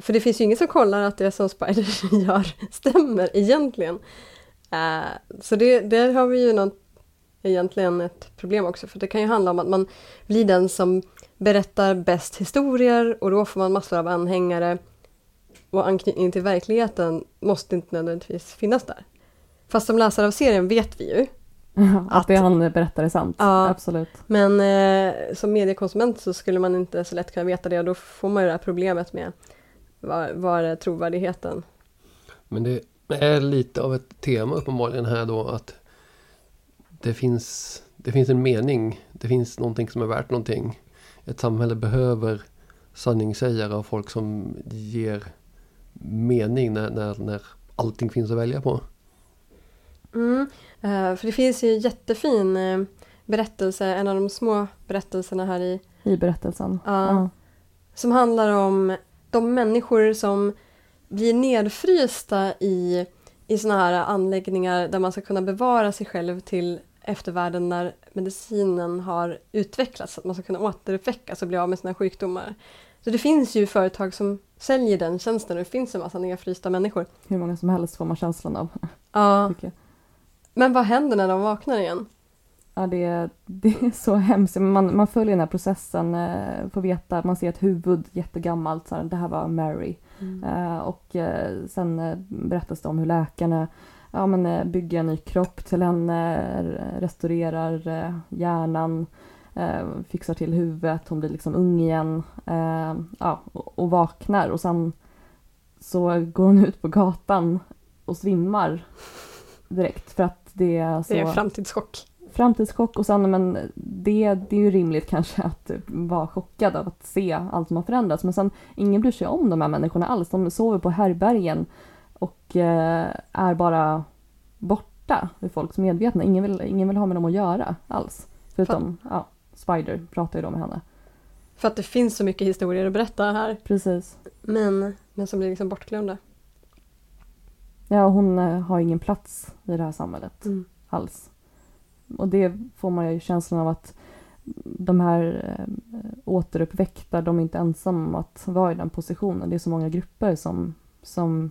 För det finns ju ingen som kollar att det som Spider *laughs* gör stämmer egentligen. Eh, så det, där har vi ju något, egentligen ett problem också för det kan ju handla om att man blir den som berättar bäst historier och då får man massor av anhängare och anknytning till verkligheten måste inte nödvändigtvis finnas där. Fast som läsare av serien vet vi ju, *laughs* att det han berättar är sant. Ja. Absolut. men eh, som mediekonsument så skulle man inte så lätt kunna veta det och då får man ju det här problemet med var, var är trovärdigheten? Men det är lite av ett tema uppenbarligen här då att det finns, det finns en mening. Det finns någonting som är värt någonting. Ett samhälle behöver sanningssägare och folk som ger mening när, när, när allting finns att välja på. Mm. Eh, för det finns ju en jättefin eh, berättelse, en av de små berättelserna här i I berättelsen. Ja. Som handlar om de människor som blir nedfrysta i, i såna här anläggningar där man ska kunna bevara sig själv till eftervärlden när medicinen har utvecklats, så att man ska kunna återuppväckas och bli av med sina sjukdomar. Så det finns ju företag som säljer den tjänsten och det finns en massa nedfrysta människor. Hur många som helst får man känslan av. Ja. Men vad händer när de vaknar igen? Ja, det, är- det är så hemskt. Man, man följer den här processen, eh, får veta, man ser ett huvud jättegammalt, så här, det här var Mary. Eh, och eh, sen berättas det om hur läkarna ja, men, bygger en ny kropp till henne, restaurerar hjärnan, eh, fixar till huvudet, hon blir liksom ung igen eh, ja, och, och vaknar och sen så går hon ut på gatan och svimmar direkt för att det är så Det är framtidschock. framtidschock och sen men det, det är ju rimligt *laughs* kanske att vara chockad av att se allt som har förändrats men sen ingen bryr sig om de här människorna alls. De sover på härbergen och eh, är bara borta ur folks medvetna. Ingen vill, ingen vill ha med dem att göra alls. Förutom, ja, Spider pratar ju då med henne. För att det finns så mycket historier att berätta här. Precis. Men, men som blir liksom bortglömda. Ja, hon eh, har ingen plats i det här samhället Mm. alls. Och det får man ju känslan av att de här eh, återuppväckta, de är inte ensamma om att vara i den positionen. Det är så många grupper som, som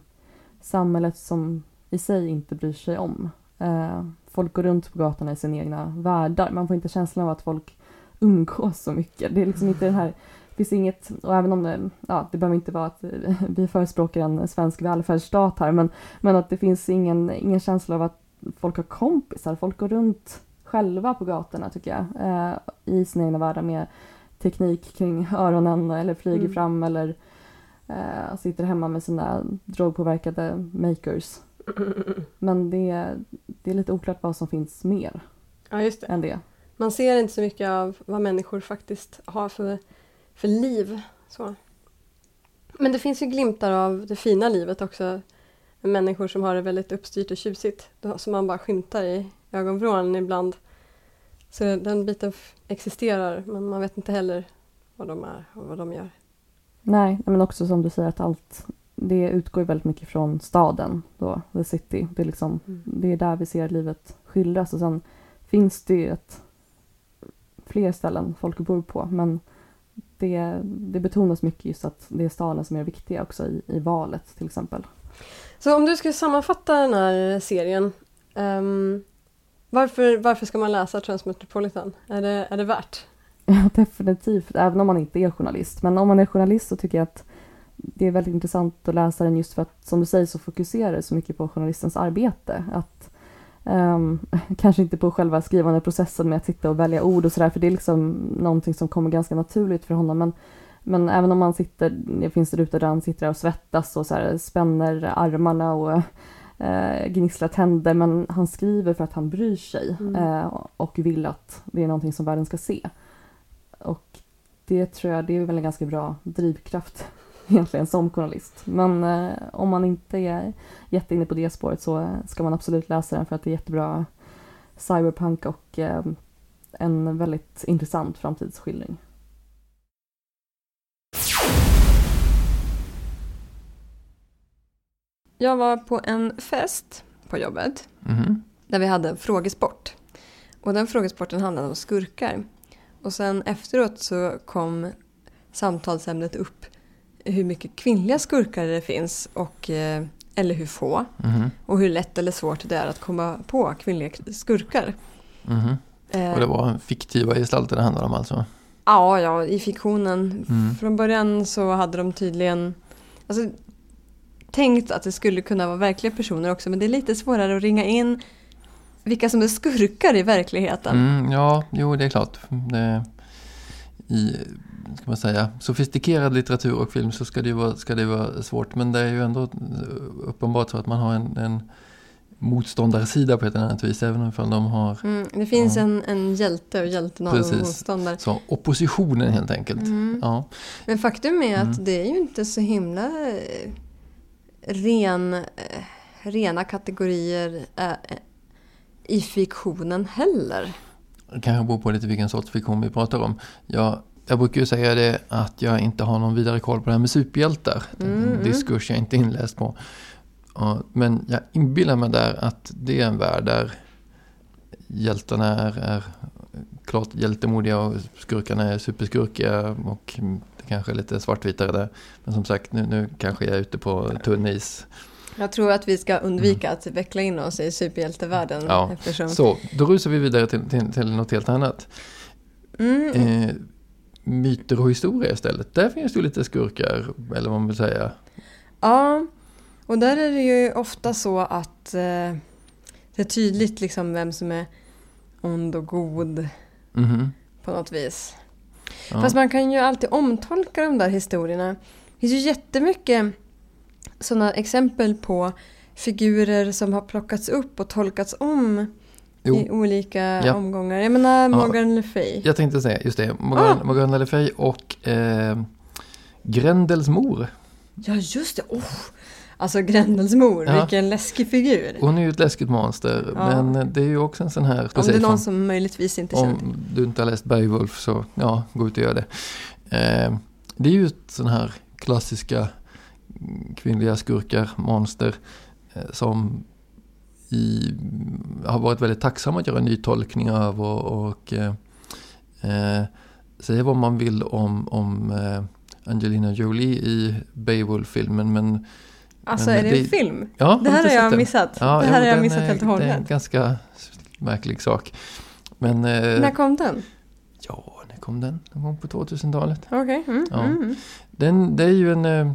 samhället som i sig inte bryr sig om. Eh, folk går runt på gatorna i sina egna världar. Man får inte känslan av att folk umgås så mycket. Det är liksom inte den här det finns inget, och även om det, ja, det behöver inte vara att *laughs* vi förespråkar en svensk välfärdsstat här, men, men att det finns ingen, ingen känsla av att folk har kompisar. Folk går runt själva på gatorna tycker jag, eh, i sina egna världar med teknik kring öronen eller flyger Mm. fram eller eh, sitter hemma med sina drogpåverkade makers. *laughs* Men det, det är lite oklart vad som finns mer Ja, det. än det. Man ser inte så mycket av vad människor faktiskt har för, för liv. Så. Men det finns ju glimtar av det fina livet också. Människor som har det väldigt uppstyrt och tjusigt. Som man bara skymtar i ögonvrån ibland. Så den biten existerar men man vet inte heller vad de är och vad de gör. Nej, men också som du säger att allt det utgår väldigt mycket från staden då, the city. Det är, liksom, Mm. det är där vi ser livet skildras och sen finns det ju ett, fler ställen folk bor på men det, det betonas mycket just att det är staden som är viktiga också i, i valet till exempel. Så om du skulle sammanfatta den här serien. ehm, varför, varför ska man läsa Transmetropolitan? Är det, är det värt? *laughs* Ja, definitivt, även om man inte är journalist. Men om man är journalist så tycker jag att det är väldigt intressant att läsa den just för att, som du säger, så fokuserar det så mycket på journalistens arbete. Att, ehm, *laughs* kanske inte på själva skrivande processen med att sitta och välja ord och sådär, för det är liksom någonting som kommer ganska naturligt för honom. Men, men även om man sitter, det finns rutor där han sitter och svettas och så här, spänner armarna och eh, gnisslar tänder, men han skriver för att han bryr sig Mm. eh, och vill att det är någonting som världen ska se. Och det tror jag, det är väl en ganska bra drivkraft *laughs* egentligen som journalist. Men eh, om man inte är jätteinne på det spåret så eh, ska man absolut läsa den för att det är jättebra cyberpunk och eh, en väldigt intressant framtidsskildring. Jag var på en fest på jobbet Mhm. där vi hade en frågesport. Och den frågesporten handlade om skurkar. Och sen efteråt så kom samtalsämnet upp hur mycket kvinnliga skurkar det finns och, eh, eller hur få. Mhm. Och hur lätt eller svårt det är att komma på kvinnliga skurkar. Eh, Och det var fiktiva gestalter det handlade om alltså? Ja, ja, i fiktionen. Mm. Från början så hade de tydligen alltså, tänkt att det skulle kunna vara verkliga personer också men det är lite svårare att ringa in vilka som är skurkar i verkligheten. Mm, ja, jo det är klart. Det, I ska man säga, sofistikerad litteratur och film så ska det, ju vara, ska det vara svårt. Men det är ju ändå uppenbart så att man har en, en motståndarsida på ett eller annat vis. Även om de har Mm, det finns Ja. en, en hjälte och hjälten har en motståndare. så oppositionen helt enkelt. Mm. Ja. Men faktum är att Mm. det är ju inte så himla eh, ren, eh, rena kategorier eh, eh, i fiktionen heller. Det kanske beror på lite vilken sorts fiktion vi pratar om. Jag, jag brukar ju säga det att jag inte har någon vidare koll på det här med superhjältar. Det är Mm, en mm. diskurs jag inte är inläst på. Men jag inbillar mig där att det är en värld där hjältarna är, är klart hjältemodiga och skurkarna är superskurkiga och det kanske är lite svartvitare där. Men som sagt, nu, nu kanske jag är ute på tunn is. Jag tror att vi ska undvika att veckla in oss i superhjältevärlden. Mm. Ja, Eftersom... Så, då rusar vi vidare till, till, till något helt annat. Mm, Eh, myter och historia istället. Där finns det ju lite skurkar, eller vad man vill säga. Ja, och där är det ju ofta så att eh, det är tydligt liksom vem som är ond och god Mhm. på något vis. Ja. Fast man kan ju alltid omtolka de där historierna. Det finns ju jättemycket sådana exempel på figurer som har plockats upp och tolkats om Jo, i olika Ja. omgångar. Jag menar Morgan Le Fay. jag tänkte säga just det. Morgan, Ah! Morgana Le Fay och eh, Grendels mor. Ja, just det. Oh. Alltså Grendels mor, Ja. vilken läskig figur. Hon är ju ett läskigt monster, Ja. men det är ju också en sån här... Om det är någon från- som möjligtvis inte känner Om du inte har läst Beowulf så ja, gå ut och gör det. Eh, det är ju ett sån här klassiska kvinnliga skurkar, monster eh, som i, har varit väldigt tacksamma att göra en ny tolkning av och, och eh, eh, säga vad man vill om, om eh, Angelina Jolie i Beowulf-filmen men Alltså Men är det det- en film? ja, Det här har jag missat. Ja, det här har jag missat helt och Det är en hållet. ganska märklig sak. Men eh, När kom den? Ja, när kom den? Den kom på 2000-talet. Okej. Mm, Ja. mm. Den, det är ju en eh,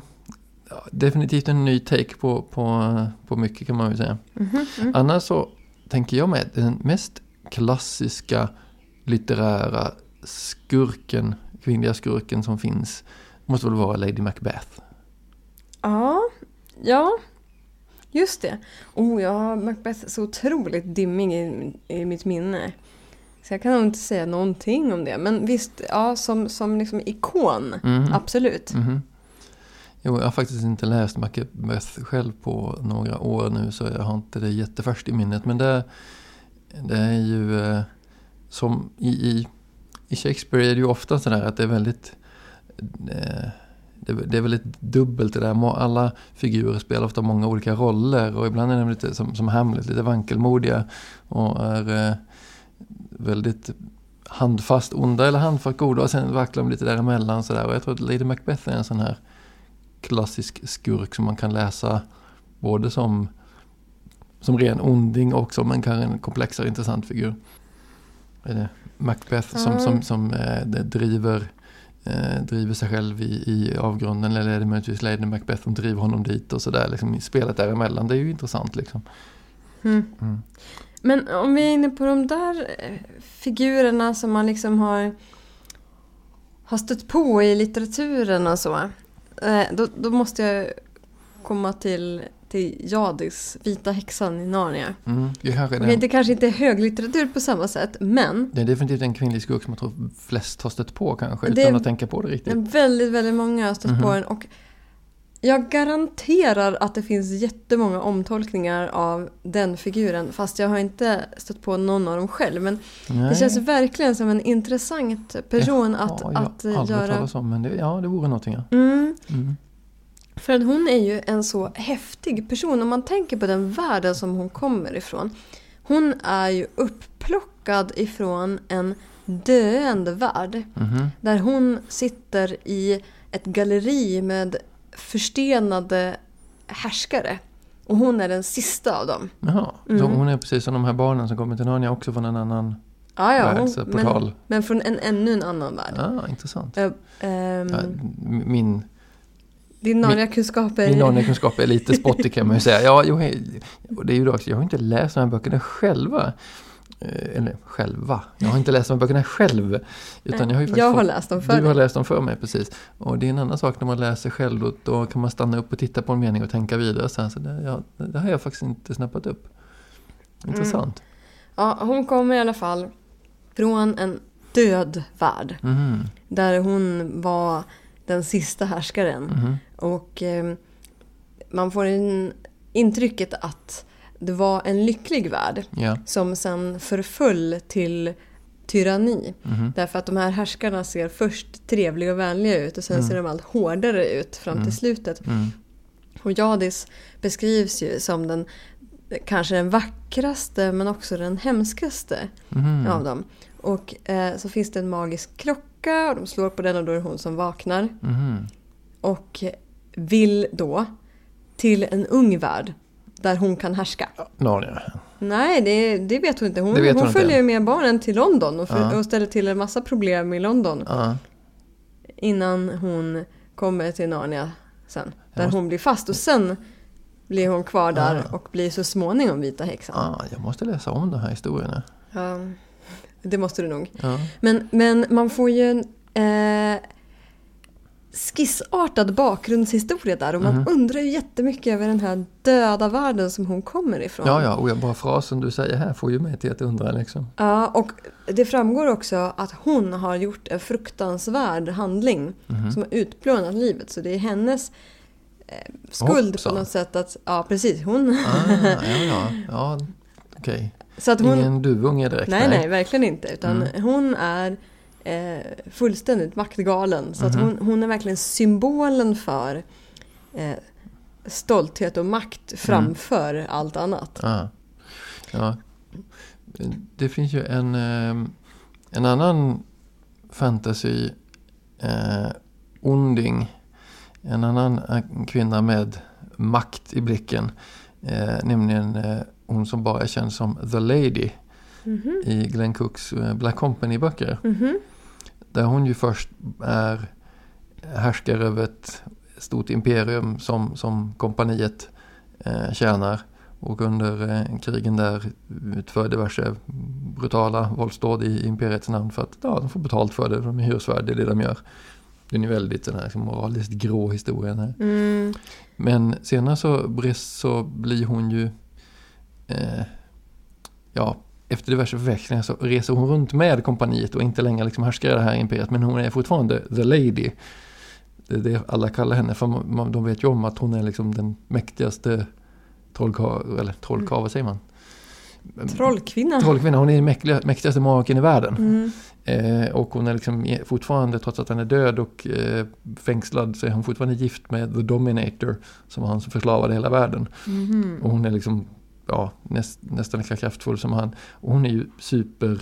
ja, definitivt en ny take på, på, på mycket kan man väl säga. Mhm, mm. Annars så tänker jag med den mest klassiska litterära skurken, kvinnliga skurken som finns måste väl vara Lady Macbeth. Ja, ja. Just det. Oh, jag har Macbeth så otroligt dimmig i, i mitt minne. Så jag kan nog inte säga någonting om det. Men visst, ja, som, som liksom ikon, Mhm. absolut. Mhm. Jo, jag har faktiskt inte läst Macbeth själv på några år nu så jag har inte det jättefärskt i minnet. Men det, det är ju eh, som i, i, i Shakespeare är det ju ofta sådär att det är väldigt eh, det, det är väldigt dubbelt det där. Alla figurer spelar ofta många olika roller och ibland är de lite som, som Hamlet, lite vankelmodiga och är eh, väldigt handfast onda eller handfast goda och sen vacklar de lite däremellan sådär. Och jag tror att Lady Macbeth är en sån här klassisk skurk som man kan läsa både som, som ren onding och som en, en komplexare intressant figur. Macbeth som, Ja. som, som eh, driver, eh, driver sig själv i, i avgrunden eller är det möjligtvis Lady Macbeth som driver honom dit och sådär. Liksom, i spelet däremellan, det är ju intressant liksom. Mm. Mm. Men om vi är inne på de där eh, figurerna som man liksom har, har stött på i litteraturen och så. Eh, då, då måste jag komma till, till Jadis, Vita häxan i Narnia. Mm. Det, är kanske är Okej, den, det kanske inte är höglitteratur på samma sätt, men det är definitivt en kvinnlig skurk som jag tror flest har stött på kanske utan att tänka på det riktigt. Väldigt, väldigt många har stött på Mhm. den och jag garanterar att det finns jättemånga omtolkningar av den figuren fast jag har inte stött på någon av dem själv. Men Nej. det känns verkligen som en intressant person att, ja, jag att har aldrig hört göra. talas om, men det, ja, det vore någonting. Ja. Mm, Mm. för att hon är ju en så häftig person om man tänker på den världen som hon kommer ifrån. Hon är ju upplockad ifrån en döende värld. Mhm. Där hon sitter i ett galleri med förstenade härskare. Och hon är den sista av dem. Jaha, så Mm. hon är precis som de här barnen som kommer till Narnia också från en annan Ja, ja, värld, hon, så men, men från en ännu en annan värld. Ja, intressant. Ö, ehm, Ja, min din Narnia-kunskap är... min Narnia-kunskap är lite spottig kan man ju säga. Ja, och det är ju då jag har inte läst de här böckerna själva. Eh, Eller själva, jag har inte läst de här böckerna själv. Utan jag har jag har läst dem för Du har dig. läst dem för mig, precis. Och det är en annan sak när man läser själv. Då, då kan man stanna upp och titta på en mening och tänka vidare sen. Så det, ja, det har jag faktiskt inte snappat upp. Intressant. Ja, hon kommer i alla fall från en död värld. Mhm, Där hon var den sista härskaren. mhm. Och eh, man får en intrycket att det var en lycklig värld Ja. som sen förföll till tyranni. mhm. Därför att de här härskarna ser först trevliga och vänliga ut och sen Mm. ser de allt hårdare ut fram till Mm. slutet. Mm. Och Jadis beskrivs ju som den kanske den vackraste men också den hemskaste Mhm. av dem. Och eh, så finns det en magisk klocka och de slår på den och då är det hon som vaknar. Mhm. Och vill då till en ung värld där hon kan härska. Narnia. Nej, det, det vet hon inte. Hon, hon, hon följer med barnen till London och, för, och ställer till en massa problem i London innan hon kommer till Narnia sen. Där måste- hon blir fast och sen blir hon kvar där och blir så småningom Vita häxan. Jag måste läsa om de här historierna. Ja, det måste du nog. Men, men man får ju eh, skissartad bakgrundshistoria där och man Mhm. undrar ju jättemycket över den här döda världen som hon kommer ifrån. ja, ja, och bara frasen du säger här får ju mig till att undra liksom. Ja, och det framgår också att hon har gjort en fruktansvärd handling Mhm. som har utplånat livet. Så det är hennes eh, skuld Hoppsan. på något sätt att, ja precis, hon... Ah, ja, *laughs* ja, ja okej. hon Ingen duvunge direkt. nej, nej, verkligen inte. Utan Mm. hon är eh, fullständigt maktgalen. Så att Mhm. hon, hon är verkligen symbolen för eh, stolthet och makt Mm. framför allt annat. Ah. Ja. Det finns ju en, eh, en annan fantasy eh, onding. En annan eh, kvinna med makt i blicken. Eh, nämligen eh, hon som bara är känd som The Lady Mhm. i Glenn Cooks eh, Black Company-böcker. Mhm. Där hon ju först är härskare över ett stort imperium som, som kompaniet eh, tjänar. Och under eh, krigen där utför diverse brutala våldsdåd i imperiets namn för att ja, de får betalt för det. De är hyresvärd, det är det de gör. Den är väldigt den här liksom, moraliskt grå historien här. Mm. Men senare så, så blir hon ju... Eh, ja, efter diverse förväxlingar så reser hon runt med kompaniet och inte längre liksom härskar i det här imperiet. Men hon är fortfarande the lady. Det är det alla kallar henne. För man, de vet ju om att hon är liksom den mäktigaste trollkarl, eller trollkarl, vad säger man? Trollkvinna. Trollkvinna, hon är den mäktiga- mäktigaste magiken i världen. Mm. Eh, och hon är liksom fortfarande, trots att han är död och eh, fängslad, så är hon fortfarande gift med The Dominator, som var han som förslavade hela världen. Mhm. Och hon är liksom, ja, näst, nästan lika kraftfull som han. Och hon är ju super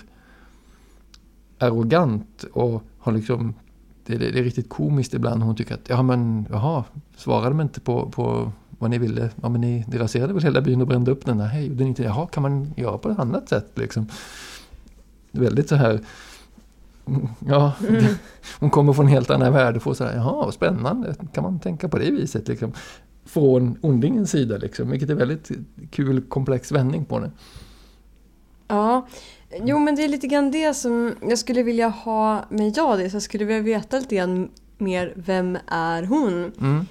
arrogant och har liksom, det, det, det är riktigt komiskt ibland. Hon tycker att, ja men, jaha, svarade de inte på, på vad ni ville? Ja men ni, ni raserade väl hela byn och brände upp den? Nej, gjorde ni inte? Jaha, kan man göra på ett annat sätt liksom? Väldigt så här, *laughs* ja, Mm. *laughs* hon kommer från en helt annan värld och får så här, jaha, spännande, kan man tänka på det viset liksom? Från ondingens sida liksom, vilket är väldigt kul komplex vändning på det. Ja, jo men det är lite grann det som jag skulle vilja ha med Jadis. Jag skulle vilja veta lite grann mer, vem är hon? Mm.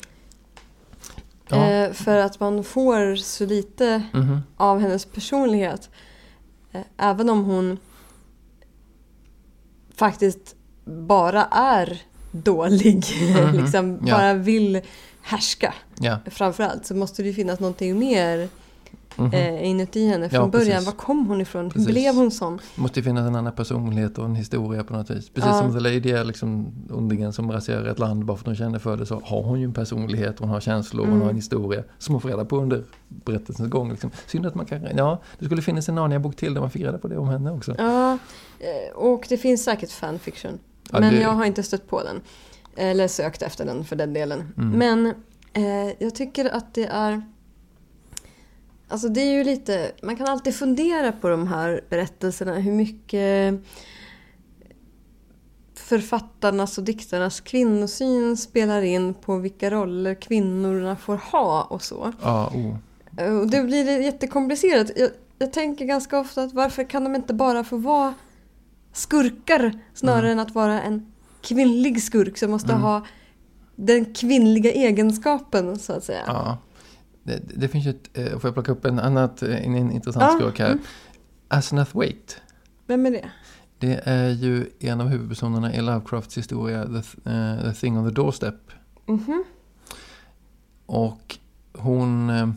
Ja. Eh, för att man får så lite mhm. av hennes personlighet. Eh, även om hon faktiskt bara är dålig, *laughs* Mhm, liksom bara vill härska Ja. framförallt så måste det ju finnas någonting mer mhm. eh, inuti henne från Ja, början. precis. Var kom hon ifrån? Hur blev hon sån? Det måste ju finnas en annan personlighet och en historia på något vis. Precis Ja. som The Lady är liksom ondingen som raserar ett land bara för att hon känner för det så har hon ju en personlighet, hon har känslor, hon Mm. har en historia som man får reda på under berättelsens gång. Liksom. Synd att man kan, ja, det skulle finnas en Narnia-bok till där man fick reda på det om henne också. Ja, eh, och det finns säkert fanfiction. Ja, men det- jag har inte stött på den. Eller sökt efter den för den delen. Mm. Men eh, jag tycker att det är... Alltså det är ju lite... Man kan alltid fundera på de här berättelserna. Hur mycket författarnas och diktarnas kvinnosyn spelar in på vilka roller kvinnorna får ha och så. Ja, oh. Eh, Och det blir jättekomplicerat. Jag, jag tänker ganska ofta att varför kan de inte bara få vara skurkar snarare än att vara en kvinnlig skurk som måste Mm. ha den kvinnliga egenskapen så att säga. ja. Det, det finns ju ett, eh, får jag plocka upp en annat, eh, en, en intressant Ja, skurk här. mm. Asenath Waite. Vem är det? Det är ju en av huvudpersonerna i Lovecrafts historia The, Th- eh, The Thing on the Doorstep. Mhm. Och hon, eh,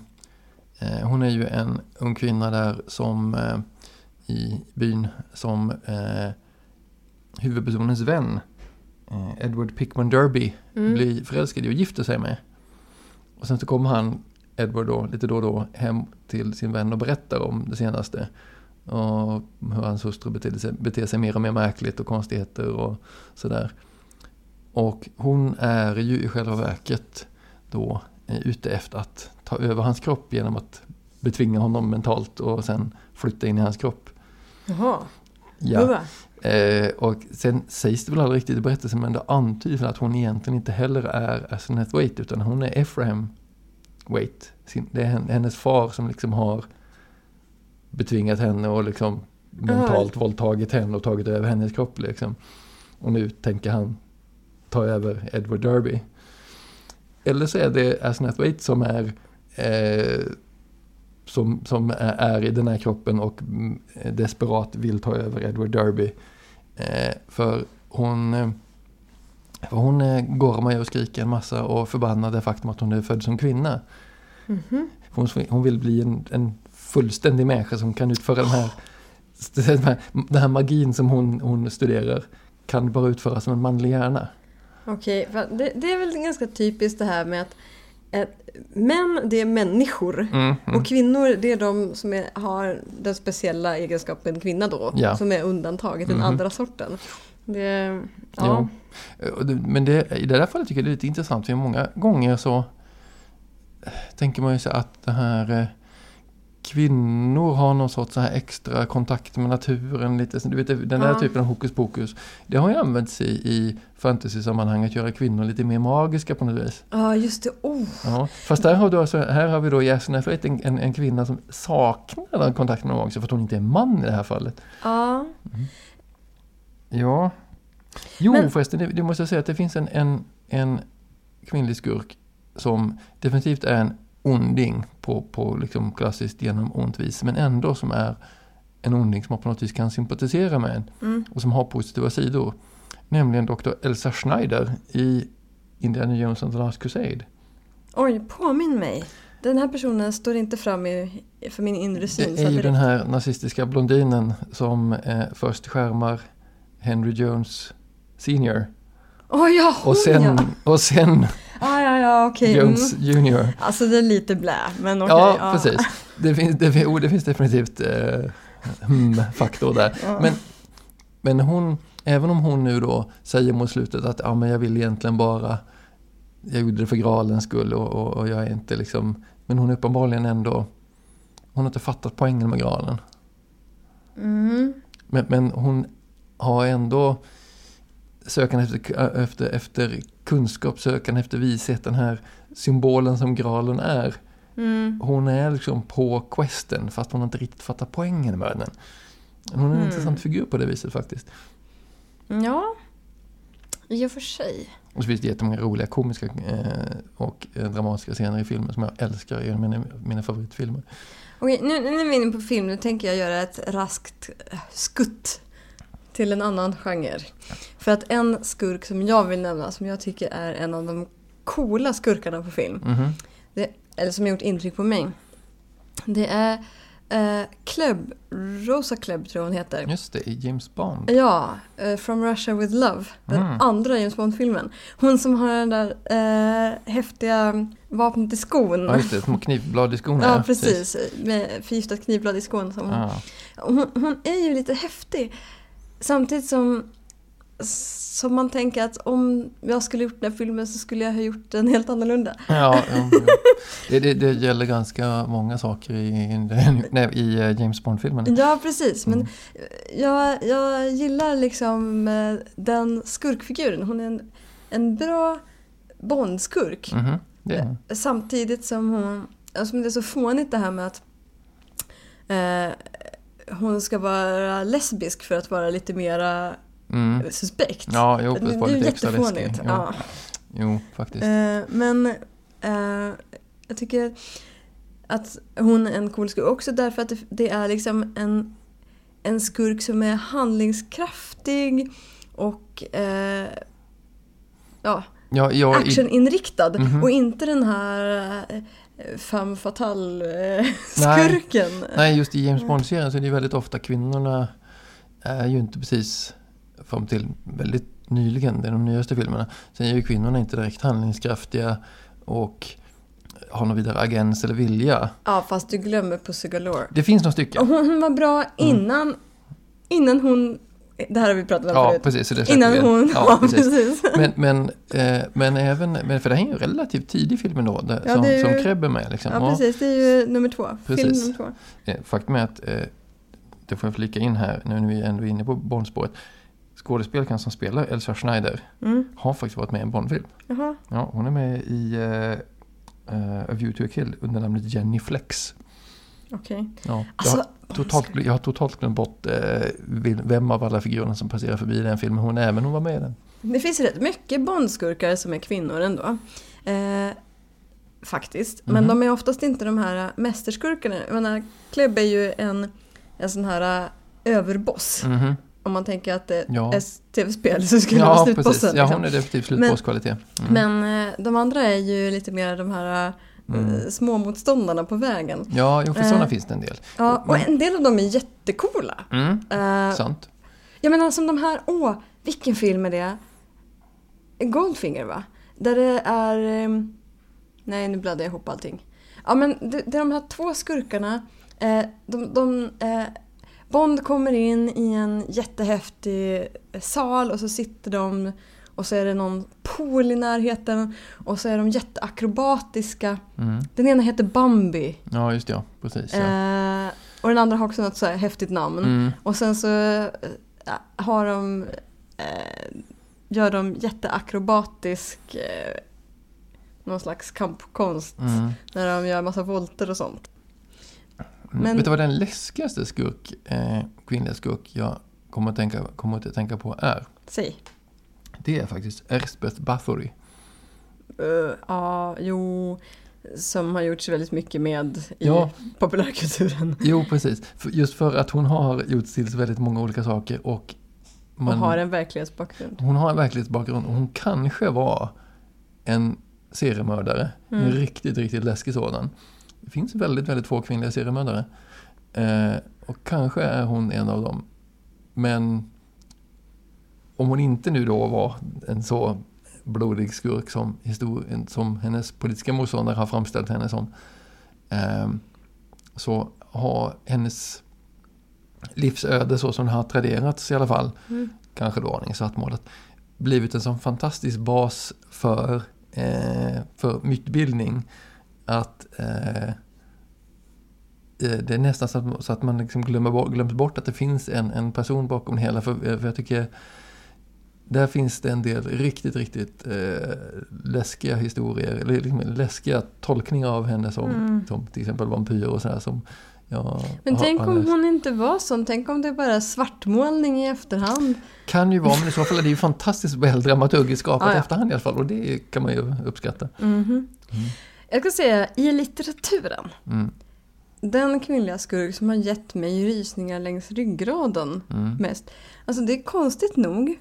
hon är ju en ung kvinna där som eh, i byn som eh, huvudpersonens vän Edward Pickman Derby Mm. blir förälskad i och gifter sig med. Och sen så kommer han, Edward då, lite då och då hem till sin vän och berättar om det senaste. Och hur hans hustru beter sig, beter sig mer och mer märkligt och konstigheter och sådär. Och hon är ju i själva verket då eh, ute efter att ta över hans kropp genom att betvinga honom mentalt och sen flytta in i hans kropp. Jaha. Ja. Eh, och sen sägs det väl aldrig riktigt i berättelsen men det antyds att hon egentligen inte heller är Asenath Waite utan hon är Ephraim Waite. Sin, det är hen- hennes far som liksom har betvingat henne och liksom mentalt våldtagit henne och tagit över hennes kropp liksom. Och nu tänker han ta över Edward Derby. Eller så är det Asenath Waite som är eh, som, som är, är i den här kroppen och mm, desperat vill ta över Edward Derby. Eh, för hon, eh, för hon eh, gormar ju och skriker en massa och förbannar det faktum att hon är född som kvinna. Mhm. Hon, hon vill bli en, en fullständig människa som kan utföra den här, den *laughs* här, den här magin som hon, hon studerar. Kan bara utföras som en manlig hjärna. Okej, för det, det är väl ganska typiskt det här med att män det är människor Mm, mm. och kvinnor det är de som är, har den speciella egenskapen kvinna då. Ja. Som är undantaget, den Mhm. andra sorten. Det, ja. Och det- Men det, i det där fallet tycker jag det är lite intressant. För många gånger så eh, tänker man ju sig att det här eh, kvinnor har någon sorts så här extra kontakt med naturen. Lite, du vet, den där Ja. typen av hokus pokus. Det har ju använts i, i fantasy-sammanhang att göra kvinnor lite mer magiska på något vis. Ja, just det. Oh. Ja. Fast där har, du alltså, här har vi då Jasna Freight, en, en, en kvinna som saknar den kontakten med magiska för att hon inte är man i det här fallet. Ja. Ja. Jo Men- förresten, det, det måste jag säga att det finns en, en, en kvinnlig skurk som definitivt är en onding på, på liksom klassiskt genom ont vis, men ändå som är en onding som man på något vis kan sympatisera med Mm. och som har positiva sidor. Nämligen Dr. Elsa Schneider i Indiana Jones and the Last Crusade. Oj, påminn mig. Den här personen står inte fram i, för min inre syn. Det är ju den här nazistiska blondinen som eh, först skärmar Henry Jones Senior Oj, ja, hon och sen, ja. och sen Ja, ja, ja, okej. Jones Mm. Junior. Alltså det är lite blä, men okej. Ja, precis. Det finns, det, oh, det finns definitivt eh, hmm-faktor där. Ja. Men, men hon, även om hon nu då säger mot slutet att ja, men jag vill egentligen bara, jag gjorde det för gralens skull och, och, och jag är inte liksom, men hon är uppenbarligen ändå, hon har inte fattat poängen med gralen. Mm. Men, men hon har ändå sökande efter, efter, efter kunskap, sökande efter vishet, den här symbolen som gralen är. Mm. Hon är liksom på questen fast hon har inte riktigt fattat poängen med den. Hon är en Mm. intressant figur på det viset faktiskt. Ja, i och för sig. Och så finns det jättemånga roliga komiska eh, och eh, dramatiska scener i filmen som jag älskar. Är mina, mina favoritfilmer. Okej, nu, nu är vi inne på film. Nu tänker jag göra ett raskt eh, skutt till en annan genre. För att en skurk som jag vill nämna, som jag tycker är en av de coola skurkarna på film, Mhm. eller som har gjort intryck på mig, det är eh, Klebb, Rosa Klebb tror jag hon heter. Just det, i James Bond. Ja, eh, From Russia with Love. Den Mm. andra James Bond-filmen. Hon som har den där eh, häftiga vapnet i skon. Ja, just det, små knivblad i skorna. Ja, precis. Med förgiftat knivblad i skon. Som hon, hon, hon är ju lite häftig. Samtidigt som, som man tänker att om jag skulle gjort den här filmen så skulle jag ha gjort den helt annorlunda. Ja, ja, ja. Det, det, det gäller ganska många saker i, nej, i eh, James Bond-filmerna. Ja, precis. Men Mm. jag, jag gillar liksom eh, den skurkfiguren. Hon är en, en bra Bond-skurk. Är hon. Samtidigt som hon... Alltså det är så fånigt det här med att eh, hon ska vara lesbisk för att vara lite mera Mm. suspekt. Ja, jo, det, det det var lite extra läskigt. jättefånigt. Jo, Ja. jo, faktiskt. Eh, men eh, jag tycker att hon är en cool skurk också därför att det, det är liksom en, en skurk som är handlingskraftig och eh, ja, Ja, jag, i, actioninriktad Mhm. och inte den här eh, femme fatale-skurken. *laughs* nej, just i James Bond-serien så är det ju väldigt ofta kvinnorna är ju inte precis fram till väldigt nyligen, det är de nyaste filmerna. Sen är ju kvinnorna inte direkt handlingskraftiga och har någon vidare agens eller vilja. Ja, fast du glömmer Pussy Galore. Det finns några stycken. hon, var bra innan, innan hon... Det här har vi pratat om Ja, förut. precis. Så det Innan vi. hon... *laughs* Ja, precis. precis. Men, men, eh, men även, men för det här är ju en relativt tidig film ändå, där, Ja, som, det ju- som Krebb är med. Liksom. Ja, precis. Det är ju nummer två. Film Precis. nummer två. Eh, Faktum är att, eh, det får jag flika in här nu när vi ändå är inne på Bondspåret. Skådespelerskan som spelar Elsa Schneider Mm. har faktiskt varit med i en Bondfilm. Jaha. Ja, hon är med i eh, A View to a Kill under namnet Jenny Flex. Okej. Ja, jag, Alltså, har totalt, jag har totalt glömt bort vil- vem av alla figurerna som passerar förbi den filmen hon är, men hon var med i den. det finns rätt mycket Bondskurkar som är kvinnor ändå. Eh, faktiskt. Men Mhm. de är oftast inte de här mästerskurkarna. Jag menar, Klebb är ju en, en sån här överboss. Mhm. Om man tänker att det Ja. är tv-spel så skulle det vara Ja, slutbossen. precis. Ja, liksom. hon är definitivt slutbosskvalitet. Mm. Men eh, de andra är ju lite mer de här Mm. eh, små motståndarna på vägen. Ja, jo, för sådana Eh, finns det en del. Ja, och en del av dem är jättecoola. Mm. Eh, Sant. jag menar som de här, åh, vilken film är det? Goldfinger va? Där det är... ehm, nej, nu blandar jag ihop allting. Ja, men det, det är de här två skurkarna. Eh, de, de, eh, Bond kommer in i en jättehäftig sal och så sitter de och så är det någon pool i närheten och så är de jätteakrobatiska. Mm. Den ena heter Bambi Ja, just det, ja. Precis. Ja. eh, och den andra har också något så här häftigt namn. Mm. Och sen så eh, har de, eh, gör de jätteakrobatisk eh, någon slags kampkonst Mm. när de gör massa volter och sånt. Men... Vet du vad den läskigaste skurk, eh, kvinnliga skurk jag kommer att tänka, kommer att tänka på är? Säg. Det är faktiskt Elspeth Bathory. Uh, ja, jo. Som har gjorts väldigt mycket med i Ja. populärkulturen. *laughs* Jo, precis. Just för att hon har gjort till väldigt många olika saker och man, Och har en verklighetsbakgrund. hon har en verklighetsbakgrund och hon kanske var en seriemördare. En Mm. riktigt, riktigt läskig sådan. Det finns väldigt, väldigt få kvinnliga seriemördare. Eh, och kanske är hon en av dem. Men om hon inte nu då var en så blodig skurk som, historien, som hennes politiska motståndare har framställt henne som. Eh, så har hennes livsöde så som det har traderats i alla fall, Mm. kanske då aningen svartmålat, blivit en sån fantastisk bas för, eh, för mytbildning att eh, eh, det är nästan så att, så att man liksom glömmer bort, glömt bort att det finns en, en person bakom det hela. För, för jag tycker där finns det en del riktigt, riktigt eh, läskiga historier, eller liksom läskiga tolkningar av henne som, Mm. som till exempel vampyrer och sådär som jag Men har- tänk har om hon inte var sån. Tänk om det bara är svartmålning i efterhand. Kan ju vara, men i så fall är det ju fantastiskt väl dramaturgiskt skapat *laughs* ja. efterhand i alla fall och det kan man ju uppskatta. Mhm. Jag ska säga, i litteraturen. Mm, Den kvinnliga skurk som har gett mig rysningar längs ryggraden mm. mest. Alltså det är konstigt nog.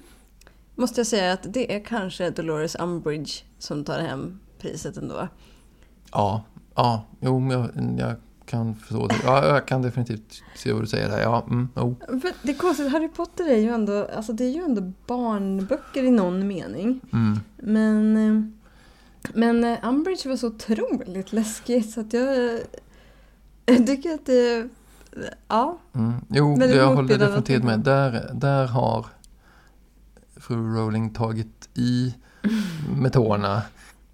Måste jag säga att det är kanske Dolores Umbridge som tar hem priset ändå. Ja, ja, jo, men jag, jag kan förstå det. Ja, jag kan definitivt se vad du säger där. Ja, mm. För det är konstigt, Harry Potter är ju ändå, alltså det är ju ändå barnböcker i någon mening. Mm. Men, eh, men eh, Umbridge var så otroligt läskigt så att jag, jag tycker att det... Ja. Mm. Jo, det jag håller definitivt med. Där, där har fru Rowling tagit i *laughs* med tårna.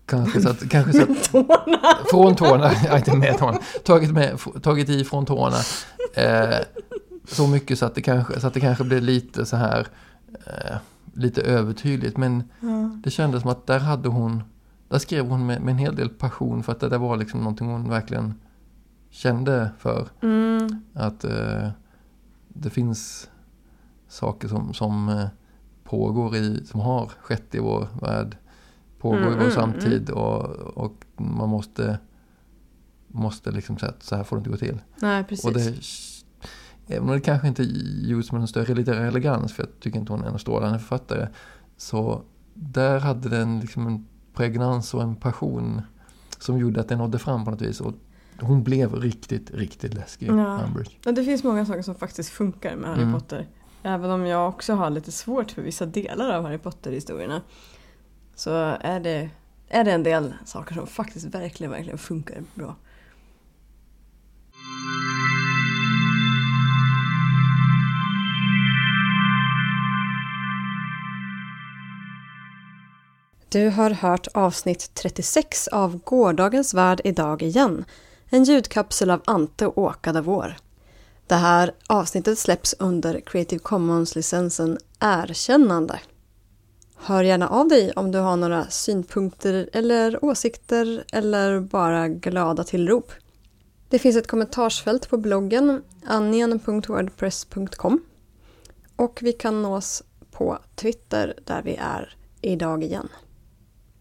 Kanske så att, kanske så att, Tårna! från tårna, *laughs* ja, inte med tårna, tagit, med, tagit i från tårna. Eh, så mycket så att, det kanske, så att det kanske blir lite så här, eh, lite övertydligt. Men Ja. det kändes som att där hade hon, där skrev hon med, med en hel del passion för att det där var liksom någonting hon verkligen kände för. Mm. Att eh, det finns saker som, som eh, pågår i, som har skett i vår värld, pågår Mm, i vår mm, samtid och, och man måste, måste liksom säga att så här får det inte gå till. Nej, precis. Och det, även om det kanske inte gjorts med någon större litterär elegans, för jag tycker inte hon är en strålande författare, så där hade den liksom en pregnans och en passion som gjorde att den nådde fram på något vis. Och hon blev riktigt, riktigt läskig, Ja. Ja, det finns många saker som faktiskt funkar med Harry Mm. Potter. Även om jag också har lite svårt för vissa delar av Harry Potter-historierna. Så är det, är det en del saker som faktiskt verkligen, verkligen funkar bra. Du har hört avsnitt 36 av Gårdagens värld idag igen. En ljudkapsel av Ante Åkadavår. Det här avsnittet släpps under Creative Commons-licensen Erkännande. Hör gärna av dig om du har några synpunkter eller åsikter eller bara glada tillrop. Det finns ett kommentarsfält på bloggen annian.wordpress.com och vi kan nås på Twitter där vi är idag igen.